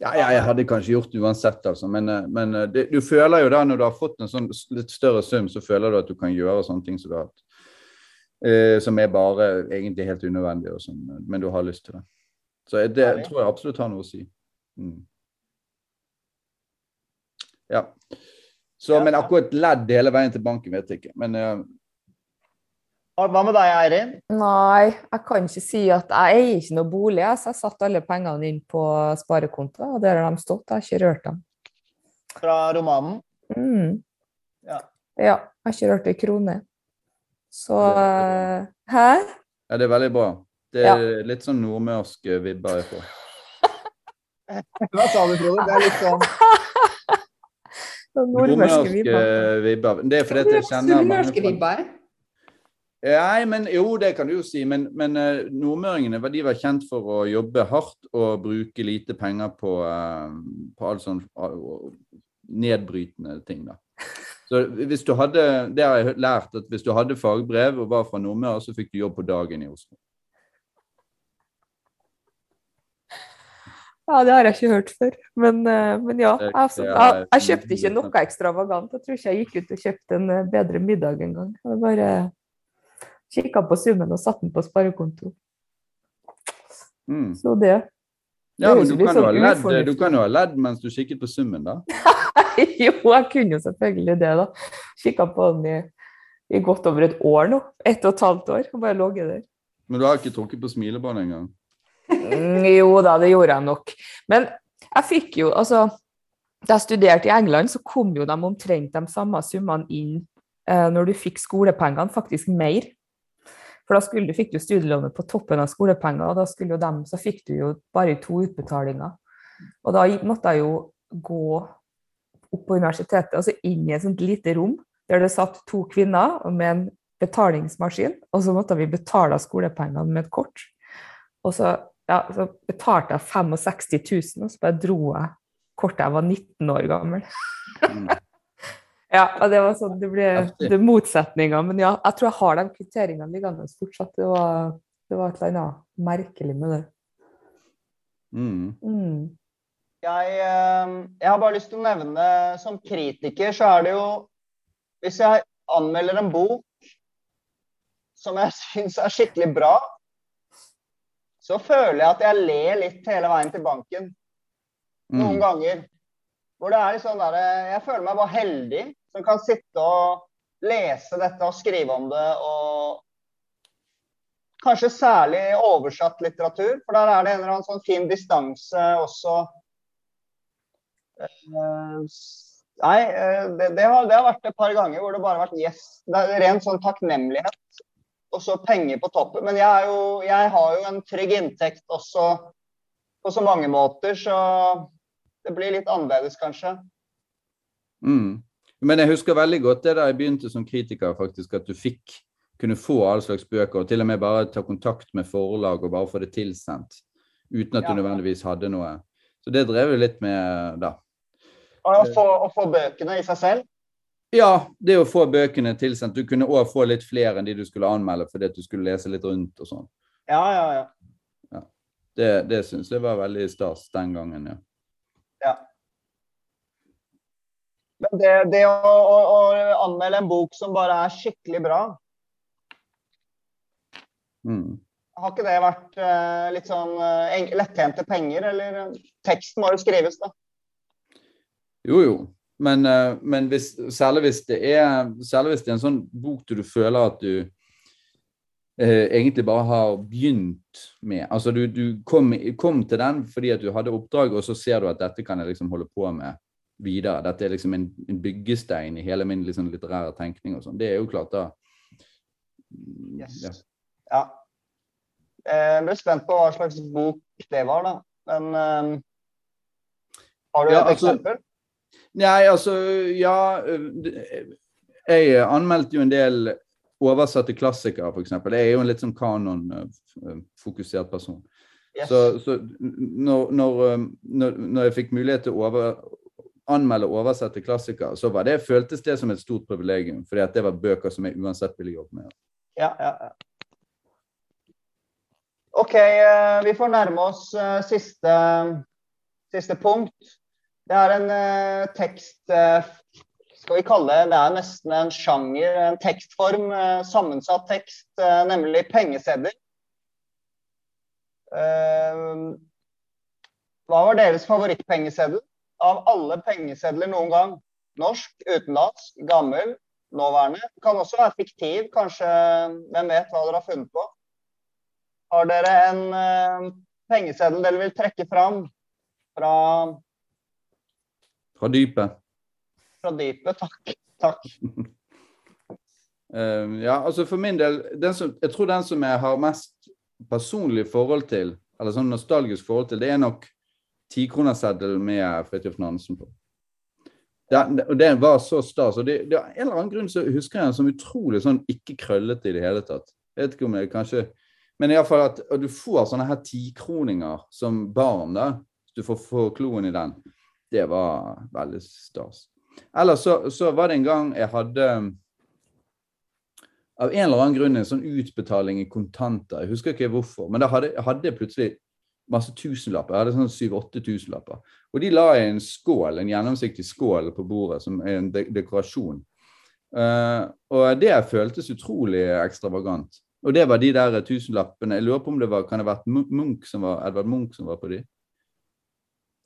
Ja, ja, jeg hadde kanskje gjort det uansett, altså. Men, eh, men eh, det, du føler jo da, når du har fått en sånn litt større sum, så føler du at du kan gjøre sånne ting som du har hatt. Eh, som er bare egentlig helt unødvendig, og som, men du har lyst til det. Så det Herlig. tror jeg absolutt har noe å si. Mm. Ja. Så, Ja, men akkurat ledd hele veien til banken vet jeg ikke. Men eh, Hva med deg, Eirin? Nei, jeg kan ikke si at jeg eier ikke noe bolig. Så jeg satte alle pengene inn på sparekonto, og der har de stått. Jeg har ikke rørt dem. Fra romanen? Mm. Ja. ja. Jeg har ikke rørt ei krone. Så eh, Hæ? Ja, det er veldig bra. Det Ja. er litt sånn nordmørsk vibber jeg får. Hva sa du, Frode? Det er litt sånn Nordmørske Nordmørske vibber. vibber. Det er fordi at jeg kjenner mange vibber. Nei, men jo, det kan du jo si. Men, men eh, nordmøringene var- de var kjent for å jobbe hardt og bruke lite penger på, eh, på all sånn nedbrytende ting, da. Så hvis du hadde, Det har jeg lært, at hvis du hadde fagbrev og var fra Nordmøre, så fikk du jobb på dagen i Oslo. Ja, det har jeg ikke hørt før. Men, eh, men ja. Altså, jeg, jeg kjøpte ikke noe ekstravagant. Jeg tror ikke jeg gikk ut og kjøpte en bedre middag engang. Jeg bare kikka på summen og satte den på sparekonto. Mm. Så det Ja, men du kan, sånn ledd, du kan jo ha ledd mens du kikket på summen, da. Jo, jeg kunne jo selvfølgelig det, da. Kikka på den i, i godt over et år nå. Ett og et halvt år. Og bare ligget der. Men du har ikke trukket på smilebåndet engang. Mm, jo da, det gjorde jeg nok. Men jeg fikk jo, altså Da jeg studerte i England, så kom jo de omtrent de samme summene inn eh, når du fikk skolepengene, faktisk mer. For da skulle, fikk du studielånet på toppen av skolepenger, og da skulle jo dem, så fikk du jo bare to utbetalinger. Og da måtte jeg jo gå opp på universitetet, altså inn i et sånt lite rom der det satt to kvinner med en betalingsmaskin, og så måtte vi betale skolepengene med et kort. Og så, ja, så betalte jeg 65 000, og så bare dro jeg kortet jeg var 19 år gammel. Ja, og det var sånn, det ble det er motsetninger. Men ja, jeg tror jeg har de kvitteringene liggende fortsatt. Det var, det var et eller annet merkelig med det. Mm. Mm. Jeg, jeg har bare lyst til å nevne Som kritiker så er det jo Hvis jeg anmelder en bok som jeg syns er skikkelig bra, så føler jeg at jeg ler litt hele veien til banken. Noen Mm. ganger. Hvor det er litt sånn der, Jeg føler meg bare heldig som kan sitte og lese dette og skrive om det. og Kanskje særlig oversatt litteratur, for der er det en eller annen sånn fin distanse også. Eh, Nei, eh, det, det, har, det har vært et par ganger hvor det bare har vært yes. Det er ren sånn takknemlighet. Og så penger på toppen. Men jeg, jo, jeg har jo en trygg inntekt også på så mange måter, så det blir litt annerledes, kanskje. Mm. Men jeg husker veldig godt det da jeg begynte som kritiker, faktisk, at du fikk kunne få all slags bøker, og til og med bare ta kontakt med forlag og bare få det tilsendt. Uten at Ja. du nødvendigvis hadde noe. Så det drev jeg litt med da. Og å få, å få bøkene i seg selv. Ja, det å få bøkene tilsendt. Du kunne òg få litt flere enn de du skulle anmelde fordi at du skulle lese litt rundt og sånn. Ja, ja, ja. Det, det syns jeg var veldig stas den gangen, ja. Men det, det å, å, å anmelde en bok som bare er skikkelig bra, Mm. har ikke det vært uh, litt sånn uh, en- lettjente penger? Eller eh, teksten må jo skrives, da. Jo, jo. Men, uh, men hvis, særlig, hvis det er, særlig hvis det er en sånn bok du føler at du eh, egentlig bare har begynt med. Altså du, du kom, kom til den fordi at du hadde oppdrag, og så ser du at dette kan jeg liksom holde på med videre. Dette er liksom en, en byggestein i hele min liksom, litterære tenkning og sånn. Det er jo klart, da. Yes. Ja. Ja. Eh, Jeg ble spent på hva slags bok det var, da. Men um, har du Ja, et altså- eksempel? Nei, altså Ja. øh, Jeg anmeldte jo en del oversatte klassikere, f.eks. Jeg er jo en litt sånn kanonfokusert person. Yes. Så, så når, når, når jeg fikk mulighet til å over, anmelde og oversette klassikere, så var det, føltes det som et stort privilegium. fordi at det var bøker som jeg uansett ville jobbe med. Ja, ja, ja. OK, eh, vi får nærme oss eh, siste, siste punkt. Det er en eh, tekst Skal vi kalle det Det er nesten en sjanger, en tekstform. Sammensatt tekst, nemlig pengesedler. Hva var deres favorittpengeseddel? Av alle pengesedler noen gang? Norsk, utenlandsk, gammel, nåværende. Kan også være fiktiv. Kanskje Hvem vet hva dere har funnet på? Har dere en uh, pengeseddel dere vil trekke fram fra, Fra dypet. fra dypet? Takk. Takk. uh, ja, altså for min del, den som, jeg tror den som jeg har mest personlig forhold til, eller sånn nostalgisk forhold til, det er nok tikronerseddelen med Fridtjof Nansen på. Den, og det var så stas. og det, det, var en eller annen grunn så husker jeg den som utrolig sånn ikke krøllete i det hele tatt. Jeg vet ikke om det kanskje Men iallfall at og du får sånne her tikroninger som barn, da. Du får, får kloen i den. Det var veldig stas. Ellers så, så var det en gang jeg hadde av en eller annen grunn en sånn utbetaling i kontanter. Jeg husker ikke hvorfor, men da hadde jeg plutselig masse tusenlapper. Jeg hadde sånn syv-åtte tusenlapper. Og de la i en skål, en gjennomsiktig skål på bordet, som er en de dekorasjon. Uh, og det føltes utrolig ekstravagant. Og det var de der tusenlappene. Jeg lurer på om det var, kan det ha vært Munch som var, Edvard Munch som var på de?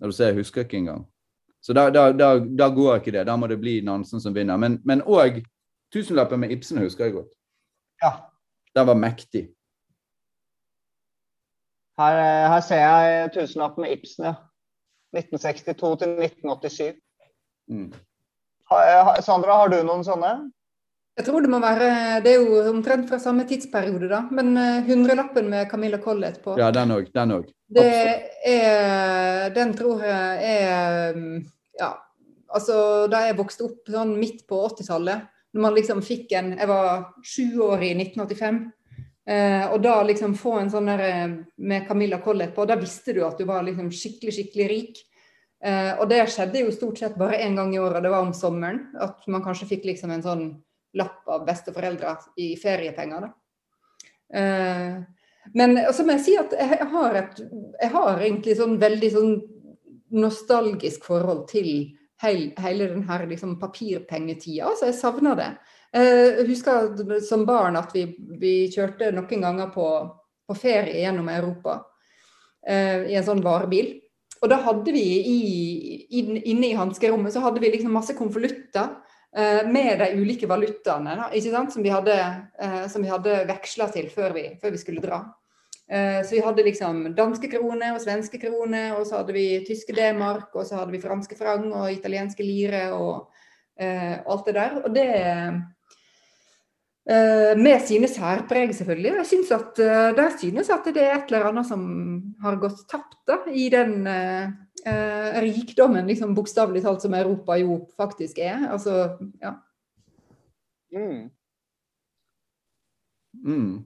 Når du ser, jeg husker ikke engang. Så da, da, da, da går ikke det. Da må det bli Nansen som vinner. Men òg tusenlappen med Ibsen husker jeg godt. Ja. Den var mektig. Her, eh, her ser jeg tusenlappen med Ibsen, ja. 1962 til 1987. Mm. Ha, ha, Sandra, har du noen sånne? Jeg tror det må være Det er jo omtrent fra samme tidsperiode, da. Men hundrelappen med Camilla Collett på. Ja, den òg. Den òg. Det er Den tror jeg er mm, Ja, altså da jeg vokste opp sånn midt på 80-tallet, når man liksom fikk en Jeg var sju år i 1985. Eh, og da liksom få en sånn der eh, med Camilla Collett på, da visste du at du var liksom skikkelig, skikkelig rik. Eh, og det skjedde jo stort sett bare én gang i året, det var om sommeren. At man kanskje fikk liksom en sånn lapp av besteforeldre i feriepenger, da. Eh, men så må jeg si at jeg har, et, jeg har egentlig sånn veldig sånn nostalgisk forhold til hele, hele den her liksom papirpengetida. Altså jeg savner det. Eh, jeg husker som barn at vi, vi kjørte noen ganger på, på, ferie gjennom Europa eh, i en sånn varebil. Og da hadde vi i, inne i hanskerommet så hadde vi liksom masse konvolutter eh, med de ulike valutaene da, som vi hadde, som hadde veksla til før vi, før vi skulle dra. Så vi hadde liksom danske kroner og svenske kroner, og så hadde vi tyske D-mark, og så hadde vi franske frang og italienske lire og uh, alt det der. Og det, med sine særpreg, selvfølgelig. Jeg synes at, uh, Der synes at det er et eller annet som har gått tapt da, i den uh, rikdommen, liksom bokstavelig talt, som Europa jo faktisk er. Altså, ja. Mm. Mm.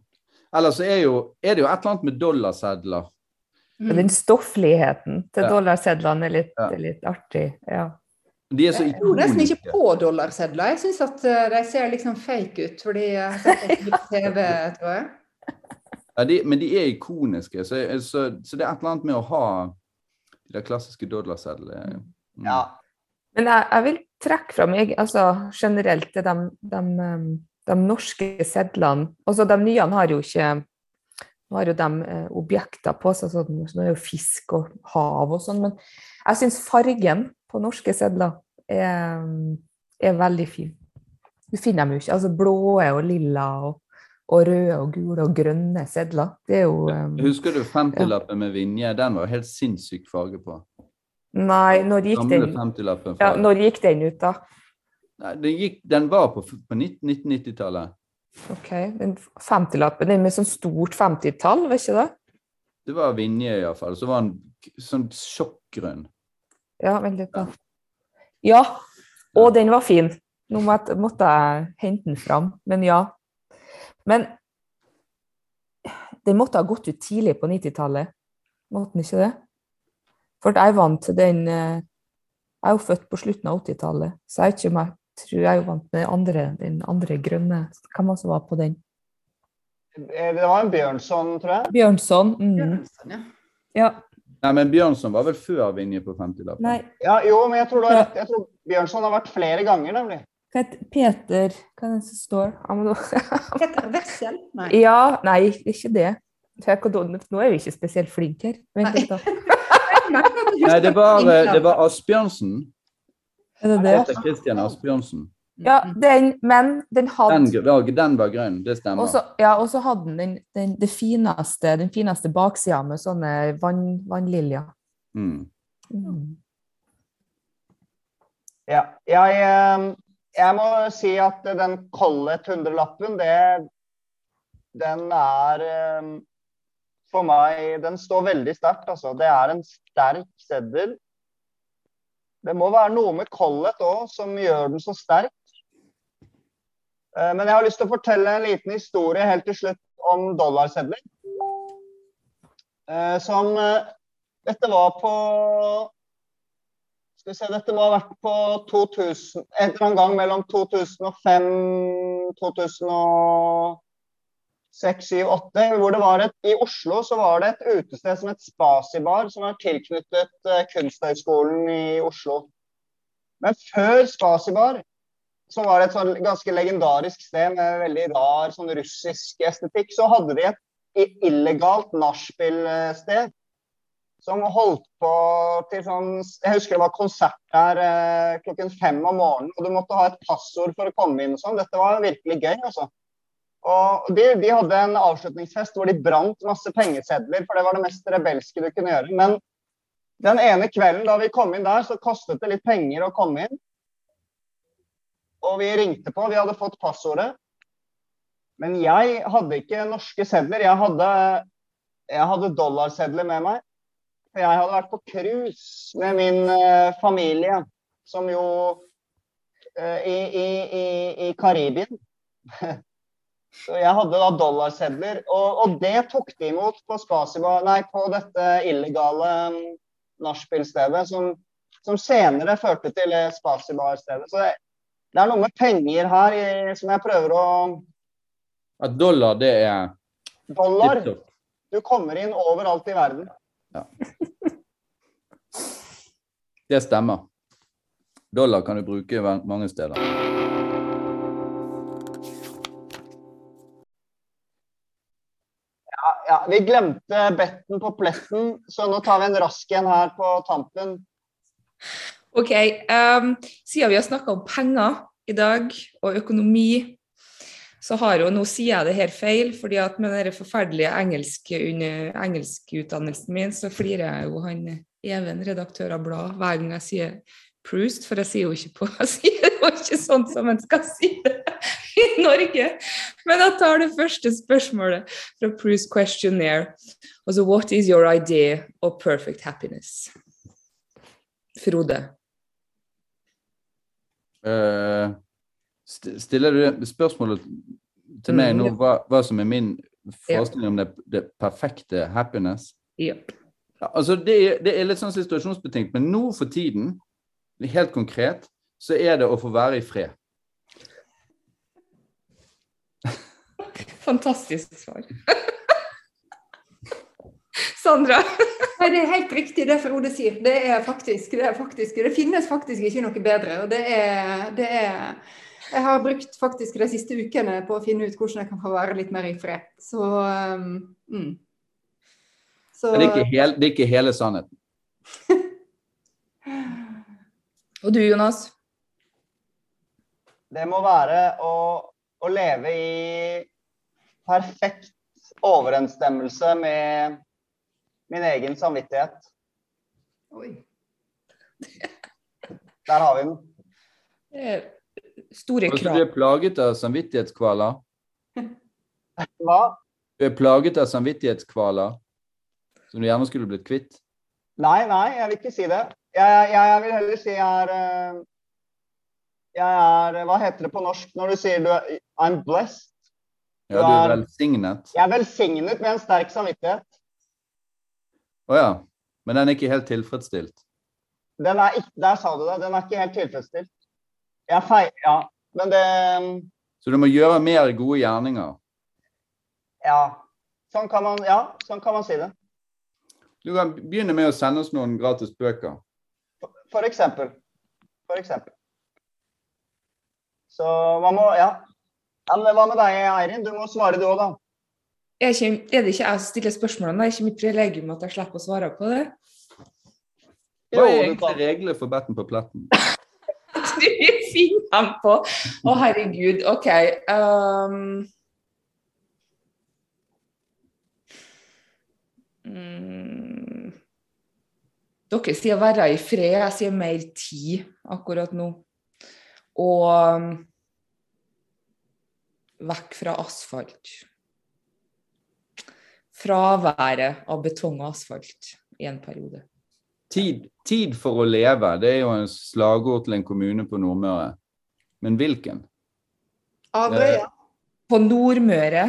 Ellers er, jo, er det jo et eller annet med dollarsedler. Mm. Den stoffligheten til Ja. dollarsedlene er litt, Ja. litt artig. Ja. De er så Jeg tror nesten ikke på dollarsedler. Jeg syns at uh, de ser liksom fake ut, fordi jeg har sett dem på TV, tror jeg. Ja, de, men de er ikoniske, så, så, så det er et eller annet med å ha de der klassiske dollarsedlene. Mm. Ja. Men jeg, jeg vil trekke fram jeg, altså, generelt til de, de, um, de norske sedlene altså De nye har jo ikke Nå har jo de eh, objekter på seg, så det er jo fisk og hav og sånn, men jeg syns fargen på norske sedler er, er veldig fin. Du finner dem jo ikke. Altså blå og lilla og, og røde og gule og grønne sedler. Det er jo um, Husker du 50-lappen med Vinje? Den var helt sinnssyk farge på. Nei, når gikk den 50-lappen. ja, Når gikk den ut, da? Nei, den, gikk, den var på, på 1990-tallet. Ok, den 50-lappen, den med sånn stort 50-tall, var ikke det? Det var Vinje iallfall. Så var den sånn sjokkgrønn. Ja, vent litt, da. Ja, og den var fin. Nå måtte, måtte jeg hente den fram, men ja. Men den måtte ha gått ut tidlig på 90-tallet, måtte den ikke det? For jeg er vant til den eh, Jeg er jo født på slutten av 80-tallet, så jeg ikke jeg tror jeg er jo vant med den andre, den andre grønne. Hvem var det som var på den? Eh, Det var en Bjørnson, tror jeg. Bjørnson. Mm. Bjørnson, ja. Ja. Nei, men Bjørnson var vel før Vinje på 50-lappen? Ja, jo, men jeg tror du har rett. Jeg tror Bjørnson har vært flere ganger, nemlig. hva heter Peter Hva er det som står? Peter Wessel? Nei. Ja, nei, ikke det. Nå er vi ikke spesielt flinke her. Vent litt, da. Nei, det var, eh, det var Asbjørnsen. Er det det? Peter Christian Asbjørnsen. Ja, den, men den hadde Den, var- den var grønn, det stemmer. Også, ja, og så hadde den, den, den, det fineste, den fineste baksida med sånne vann, vannliljer. Mm. Mm. Ja, jeg, eh, jeg må si at den Collett 100-lappen, det Den er eh, For meg Den står veldig sterkt, altså. Det er en sterk seddel. Det må være noe med Collett òg som gjør den så sterk. Eh, Men jeg har lyst til å fortelle en liten historie helt til slutt om dollarsedler. Eh, Som eh, Dette var på skal vi se, Dette må ha vært på 2000, en eller annen gang mellom 2005 2006, 2007, 2008. Hvor det var et, I Oslo så var det et utested som het Spasibar, som var tilknyttet Kunsthøgskolen i Oslo. Men før Spasibar, som var et sånn ganske legendarisk sted med veldig rar sånn russisk estetikk, så hadde de et illegalt nachspiel-sted som holdt på til sånn Jeg husker det var konsert der eh, klokken fem om morgenen, og du måtte ha et passord for å komme inn og sånn. Dette var virkelig gøy, altså. Og de, de hadde en avslutningsfest hvor de brant masse pengesedler, for det var det mest rebelske du kunne gjøre. Men den ene kvelden da vi kom inn der, så kostet det litt penger å komme inn. Og vi ringte på, vi hadde fått passordet. Men jeg hadde ikke norske sedler. Jeg hadde, jeg hadde dollarsedler med meg. For jeg hadde vært på cruise med min eh, familie, som jo eh, i, i, i, i Karibien. Så jeg hadde da dollarsedler, og, og det tok de imot på, Spasiba, nei, på dette illegale nachspielstedet, som, som senere førte til Spasibar-stedet. Så det, det er noe med penger her i, som jeg prøver å At dollar, det er Dollar. Du kommer inn overalt i verden. Det stemmer. Dollar kan du bruke mange steder. Ja, ja, vi glemte betten på pletten, så nå tar vi en rask en her på tampen. OK. Um, siden vi har snakka om penger i dag, og økonomi, så har jo nå sier jeg det her feil, fordi at med den forferdelige engelske engelskutdannelsen min, så flirer jeg jo han Even, redaktør av blad, hver gang jeg sier Proust, for jeg sier jo ikke på Jeg sier det jo ikke sånn som en skal si det i Norge. Men jeg tar det første spørsmålet fra Proust Questionnaire. Altså, what is your idea of perfect happiness? Frode. Eh, stiller du spørsmålet til meg Mm, nå, hva, hva som er min forestilling om det, det perfekte happiness? Ja. Altså det, det er litt sånn situasjonsbetinget, men nå for tiden, helt konkret, så er det å få være i fred. Fantastisk svar. Sandra. Nei, Det er helt riktig det Frode sier. Det er faktisk, det er faktisk, det finnes faktisk ikke noe bedre. og det er, det er Jeg har brukt faktisk de siste ukene på å finne ut hvordan jeg kan få være litt mer i fred. Så, um, mm. Så Men det er ikke, hel, det er ikke hele sannheten. Og du, Jonas? Det må være å, å leve i perfekt overensstemmelse med min egen samvittighet. Oi. Der har vi den. Eh, Store Altså, du er plaget av samvittighetskvaler. Hva? Du er plaget av samvittighetskvaler som du gjerne skulle blitt kvitt. Nei, nei, jeg vil ikke si det. Jeg, jeg, jeg vil heller si jeg er eh, Jeg er Hva heter det på norsk når du sier du er I'm blessed? Ja, du er velsignet. Jeg er velsignet med en sterk samvittighet. Å ja. Men den er ikke helt tilfredsstilt. Den er ikke, der sa du det. Den er ikke helt tilfredsstilt. Jeg feil... Ja. Men det Så du må gjøre mer gode gjerninger. Ja. Sånn kan man, ja, sånn kan man si det. Du kan begynne med å sende oss noen gratis bøker. For eksempel. For eksempel. Så man må Ja. ja men hva med deg, Eirin? Du må svare du òg, da. Er, ikke, er det ikke jeg som stiller spørsmålene? Det er ikke mitt prelegium at jeg slipper å svare på det? Hva er Jo, du egentlig kan. reglene for betten på pletten? du finner dem på. Å, herregud. OK. Um, mm, dere sier 'være i fred', jeg sier 'mer tid' akkurat nå. Og um, vekk fra asfalt. Fraværet av betong og asfalt i en periode. Tid, tid for å leve, det er jo en slagord til en kommune på Nordmøre. Men hvilken? Averøya. På Nordmøre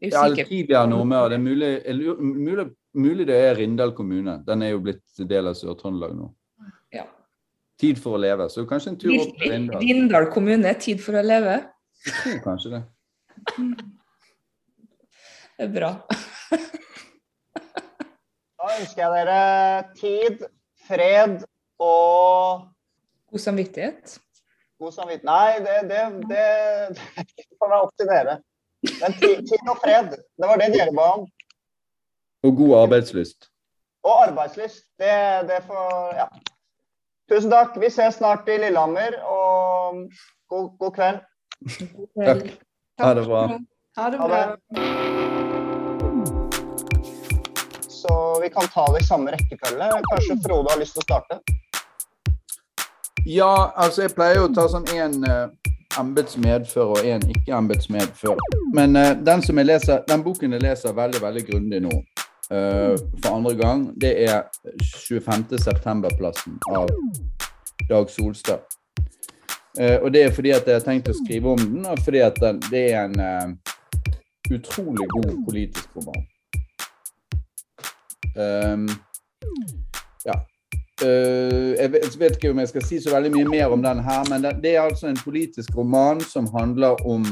Ja, tidligere Nordmøre. Det er mulig, eller, mulig, mulig det er Rindal kommune. Den er jo blitt del av Sør-Trøndelag nå. Ja. Tid for å leve. Så kanskje en tur opp til Rindal. Rindal kommune, tid for å leve. Jeg tror kanskje det. Det er bra. Da ønsker jeg dere tid, fred og God samvittighet. god samvittighet. Nei, det, det, det, det får være opp til dere. Men tid, tid og fred, det var det dere ba om. Og god arbeidslyst. Og arbeidslyst. Det, det får Ja. Tusen takk. Vi ses snart i Lillehammer, og god, god kveld. Takk. Ha det bra. Ha det Ha bra. Vi kan ta det i samme rekkefølge. Kanskje Frode har lyst til å starte? Ja, altså jeg pleier å ta sånn én uh, embetsmedfører og én ikke-embetsmedfører. Men uh, den, som jeg leser, den boken jeg leser veldig veldig grundig nå, uh, for andre gang, det er 25. september-plassen av Dag Solstad. Uh, og det er fordi at jeg har tenkt å skrive om den, og fordi at den, det er en eh, utrolig god politisk roman. Um, ja. Uh, jeg vet, vet ikke om jeg skal si så veldig mye mer om den her, men det, det er altså en politisk roman som handler om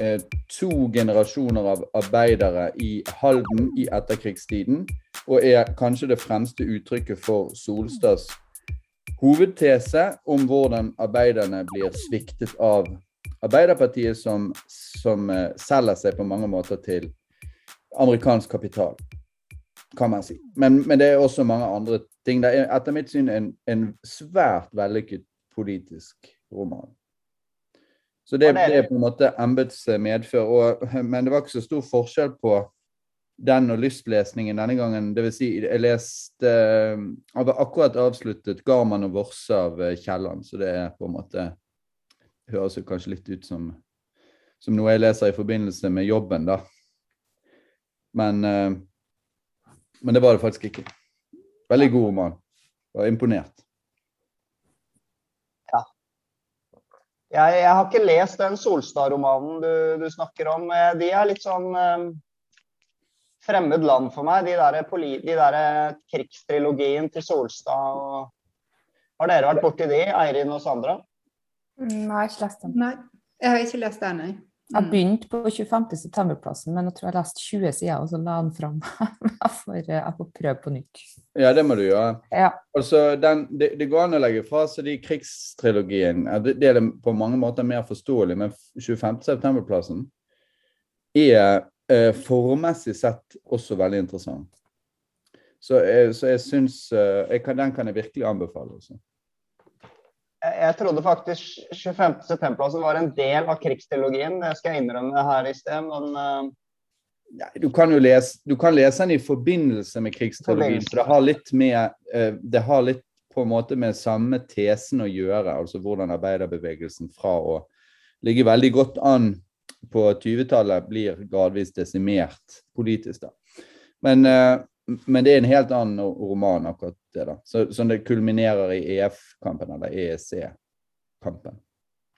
uh, to generasjoner av arbeidere i Halden i etterkrigstiden, og er kanskje det fremste uttrykket for Solstads hovedtese om hvordan arbeiderne blir sviktet av Arbeiderpartiet, som, som uh, selger seg på mange måter til amerikansk kapital, kan man si. Men, men det er også mange andre ting. Det er etter mitt syn en, en svært vellykket politisk roman. Så det, det er på en måte embets medfør. Og, men det var ikke så stor forskjell på den og lystlesningen denne gangen. Det vil si, jeg leste Jeg var akkurat avsluttet 'Garman og Vorse' av eh, Kielland, så det er på en måte Høres jo kanskje litt ut som, som noe jeg leser i forbindelse med jobben, da. Men, eh, men det var det faktisk ikke. Veldig god roman. Var imponert. Jeg, jeg har ikke lest den Solstad-romanen du, du snakker om. Eh, De er litt sånn eh, fremmed land for meg, de der, poli, de der eh, krigstrilogien til Solstad. Og... Har dere vært borti de, Eirin og Sandra? Nei, jeg har ikke lest den. Nei, jeg har ikke lest den, nei. Jeg har begynt på 25. september-plassen, men jeg tror jeg har lest 20 sider, og så la den fram. jeg, får, jeg får prøve på nytt. Ja, det må du gjøre. Ja. Altså, den, det, det går an å legge fra seg de krigstrilogien. Det, det er på mange måter mer forståelig, men 25. september-plassen er eh, formmessig sett også veldig interessant. Så, eh, så jeg syns eh, Den kan jeg virkelig anbefale. Også. Jeg, trodde faktisk 25. september altså, var en del av krigsteologien. Det skal jeg innrømme her i sted, men uh... Nei, du kan jo lese, du kan lese den i forbindelse med krigsteologien, For det har litt med uh, Det har litt på en måte med samme tesen å gjøre. Altså hvordan arbeiderbevegelsen fra å ligge veldig godt an på 20-tallet blir gradvis desimert politisk. da. Men, uh, men det er en helt annen roman, akkurat det. da. Så, som det kulminerer i EF-kampen, eller EEC-kampen.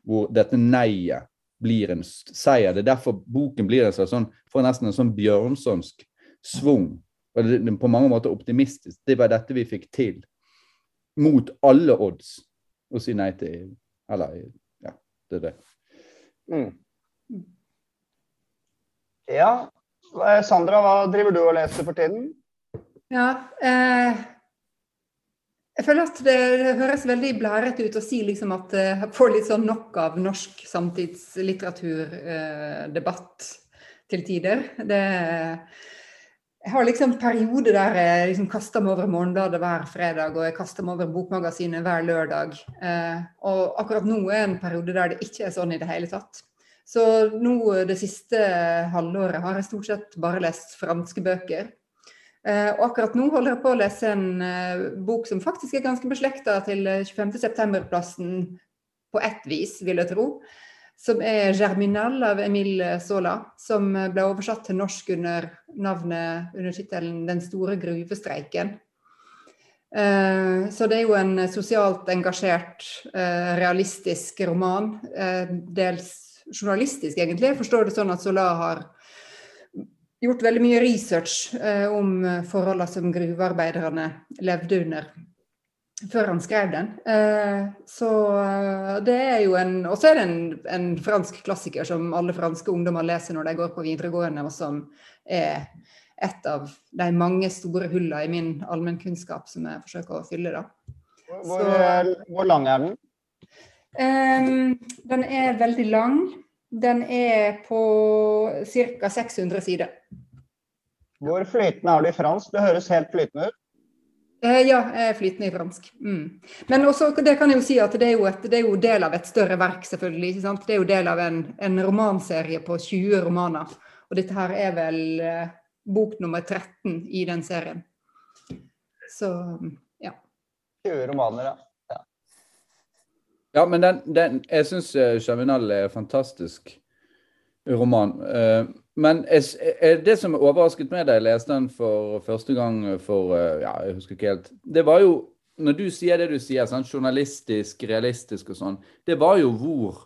Hvor dette nei-et blir en seier. Det er derfor boken blir en slags sånn, får nesten en sånn bjørnsonsk svung. Og det på mange måter optimistisk. Det var dette vi fikk til. Mot alle odds. Å si nei til EU. Eller ja, det er det. mm. Ja. Sandra, hva driver du og leser for tiden? Ja, eh, jeg føler at det, høres veldig blærete ut å si liksom at eh, jeg får litt sånn nok av norsk samtidslitteraturdebatt eh, til tider. Det, jeg har liksom perioder der jeg liksom kaster meg over Morgenbladet hver fredag, og jeg kaster meg over Bokmagasinet hver lørdag. Eh, og akkurat nå er en periode der det ikke er sånn i det hele tatt. Så nå det siste halvåret har jeg stort sett bare lest franske bøker. Eh, og akkurat nå holder jeg på å lese en eh, bok som faktisk er ganske beslekta til 25. september-plassen på ett vis, vil jeg tro som er 'Germinal' av Emil Sola, som ble oversatt til norsk under navnet under tittelen 'Den store gruvestreiken'. Eh, så det er jo en sosialt engasjert, eh, realistisk roman. Eh, dels journalistisk, egentlig. Jeg forstår det sånn at Sola har gjort veldig mye research om forholdene som gruvearbeiderne levde under før han skrev den. Eh, så eh, det er jo en Og så er det en, en, fransk klassiker som alle franske ungdommer leser når de går på videregående, og som er et av de mange store hullene i min allmennkunnskap som jeg forsøker å fylle. da. Hvor, så, eh, hvor lang er den? Um, den er veldig lang. Den er på ca. 600 sider. Hvor flytende er du i fransk? Det høres helt flytende ut. Eh, ja, jeg er flytende i fransk. Mm. Men også, det kan jeg jo si at det er jo, et, det er jo del av et større verk, selvfølgelig. ikke sant? Det er jo del av en, en romanserie på 20 romaner. Og dette her er vel eh, bok nummer 13 i den serien. Så ja. 20 romaner, ja. Ja, men den, den jeg syns Chaminal er fantastisk roman. Uh, men det som overrasket meg da jeg leste den for første gang for ja, jeg husker ikke helt, det var jo Når du sier det du sier, sånn, journalistisk, realistisk og sånn, det var jo hvor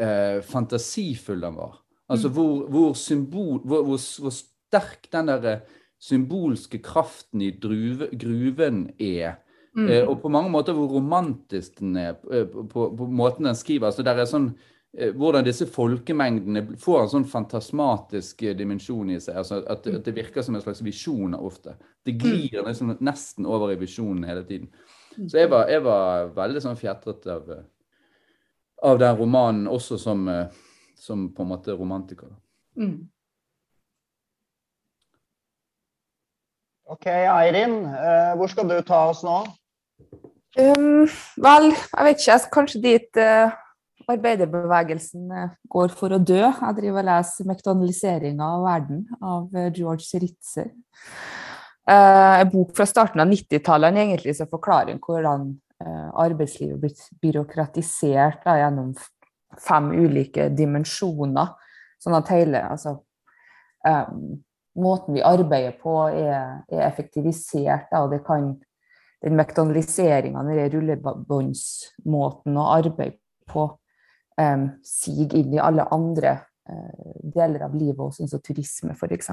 eh, fantasifull den var. Altså mm. hvor, hvor, symbol, hvor, hvor, sterk den der symbolske kraften i druve, gruven er. Mm. Eh, og på mange måter hvor romantisk den er, på, på, på måten den skriver. altså der er sånn Eh, hvordan disse folkemengdene får en sånn fantasmatisk eh, dimensjon i seg. altså At, at det virker som en slags visjoner ofte. Det mm. glir liksom nesten over i visjonen hele tiden. Mm. Så jeg var, jeg var veldig sånn fjetret av, eh, av den romanen, også som, som på en måte romantiker. Mm. OK, Eirin. hvor skal du ta oss nå? Um, vel, jeg vet ikke. Kanskje dit uh arbeiderbevegelsen eh, går for å dø. Jeg driver og leser 'Mektanaliseringa av verden' av eh, George Ritzer. Uh, en bok fra starten av 90-tallet egentlig som forklarer hvordan arbeidslivet blitt byråkratisert da, gjennom fem ulike dimensjoner. Sånn at hele altså, um, måten vi arbeider på, er, er effektivisert. Da, og det kan den mektanaliseringa, den rullebåndsmåten å arbeide på, um, sig inn i alle andre uh, deler av livet, også, sånn som turisme f.eks.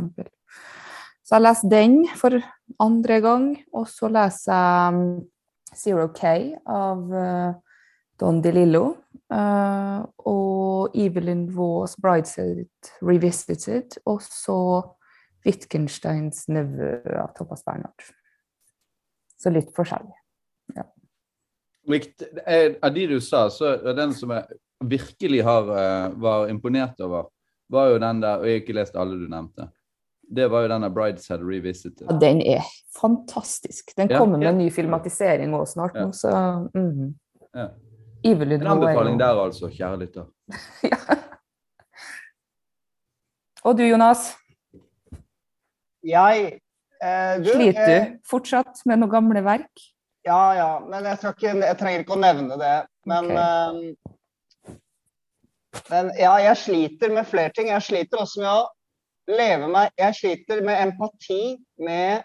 Så jeg leser den for andre gang, og så leser jeg um, Zero K av uh, Don DeLillo. Uh, og Evelyn Waas 'Brideshead Revisited', og så Wittgensteins nevø av Thomas Bernhard. Så litt forskjellig. Ja. Av de du sa, så er den som jeg virkelig har, uh, var imponert over, var jo den der Og jeg har ikke lest alle du nevnte. Det var jo denne 'Brideshead Revisited'. Ja, den er fantastisk. Den kommer med en ny filmatisering òg snart. Ja. Så, mm. ja. En anbefaling der, altså, kjære lytter. ja. Og du, Jonas? Jeg eh, du, Sliter du eh, fortsatt med noen gamle verk? Ja, ja. Men jeg, ikke, jeg trenger ikke å nevne det. Men okay. eh, men ja, jeg sliter med flere ting. Jeg sliter også med å leve meg Jeg sliter med empati med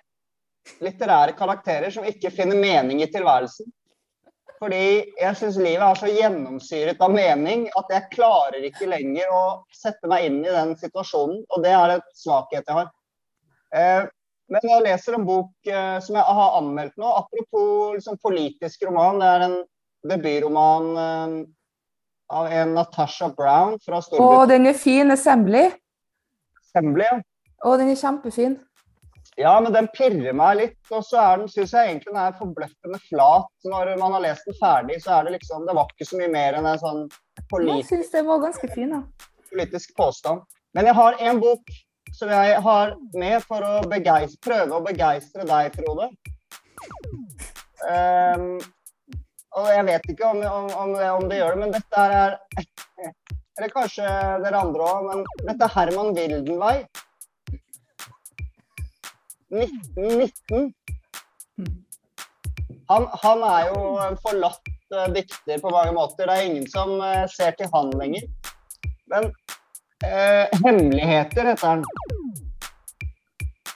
litterære karakterer som ikke finner mening i tilværelsen. Fordi jeg syns livet er så gjennomsyret av mening at jeg klarer ikke lenger å sette meg inn i den situasjonen. Og det er en svakhet jeg har. Eh, men jeg leser en bok eh, som jeg har anmeldt nå. Apropos liksom, politisk roman. Det er en debutroman eh, av en Natasha Brown fra Storbritannia. Å, den er fin. Assembly. Assembly, ja. Å, den er kjempefin. Ja, men den pirrer meg litt. Og så er den, syns jeg egentlig den er forbløffende flat. Når man har lest den ferdig, så er det liksom Det var ikke så mye mer enn en sånn politisk, jeg synes det var ganske fin, da. politisk påstand. Men jeg har en bok som jeg har med for å begeistre, prøve å begeistre deg, Frode. Um, og jeg vet ikke om, om, om, det, om, det, gjør det, men dette er Eller kanskje dere andre òg, men dette er Herman Wildenvei. 1919. Han, han, er jo en forlatt uh, dikter på mange måter. Det er ingen som uh, ser til han lenger. Men uh, 'Hemmeligheter' heter han.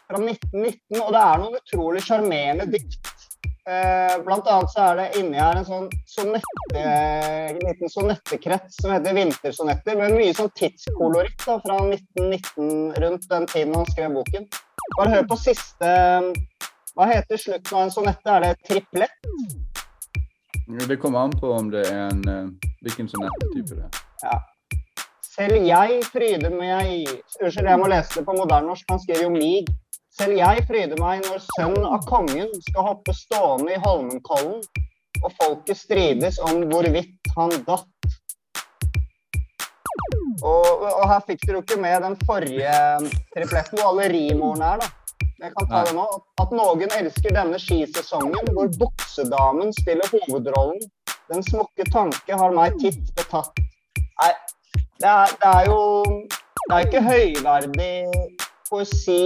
Fra 1919. Og det er noen utrolig sjarmerende dikt. blant annet så er det inni her en sånn sonette, en liten sonettekrets som heter 'Vintersonetter', med mye sånn tidskoloritt da, fra 1919, rundt den tiden han skrev boken. Bare hør på siste hva heter slutten av en sonette? Er det triplett? Det kommer an på om det er en uh, hvilken sonettetype det er. Ja. Selv jeg fryder meg Unnskyld, jeg må lese det på moderne Han skriver jo mig. Selv jeg fryder meg når sønnen av kongen skal hoppe stående i Holmenkollen, og folket strides om hvorvidt han datt. Og, og her fikk dere jo ikke med den forrige tripletten, hvor alle rimordene er, da jeg kan ta det nå, at noen elsker denne skisesongen hvor buksedamen spiller hovedrollen. Den smukke tanke har meg titt betatt. Nei, det er, det er jo Det er ikke høyverdig poesi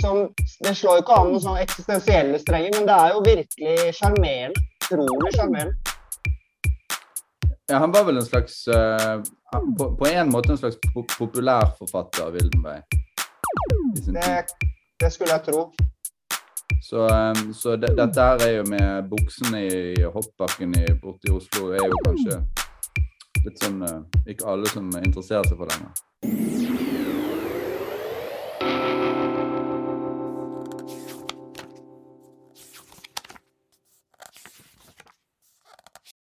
som Det slår jo ikke an noen sånn eksistensielle strenger, men det er jo virkelig sjarmerende. Utrolig sjarmerende. Ja, han var vel en slags uh, på, på, en måte en slags populærforfatter, Wildenberg. Det det skulle jeg tro. Så, um, så det, dette her er jo med buksene i hoppbakken borte i Oslo, er jo kanskje litt sånn uh, Ikke alle som interesserer seg for lenger.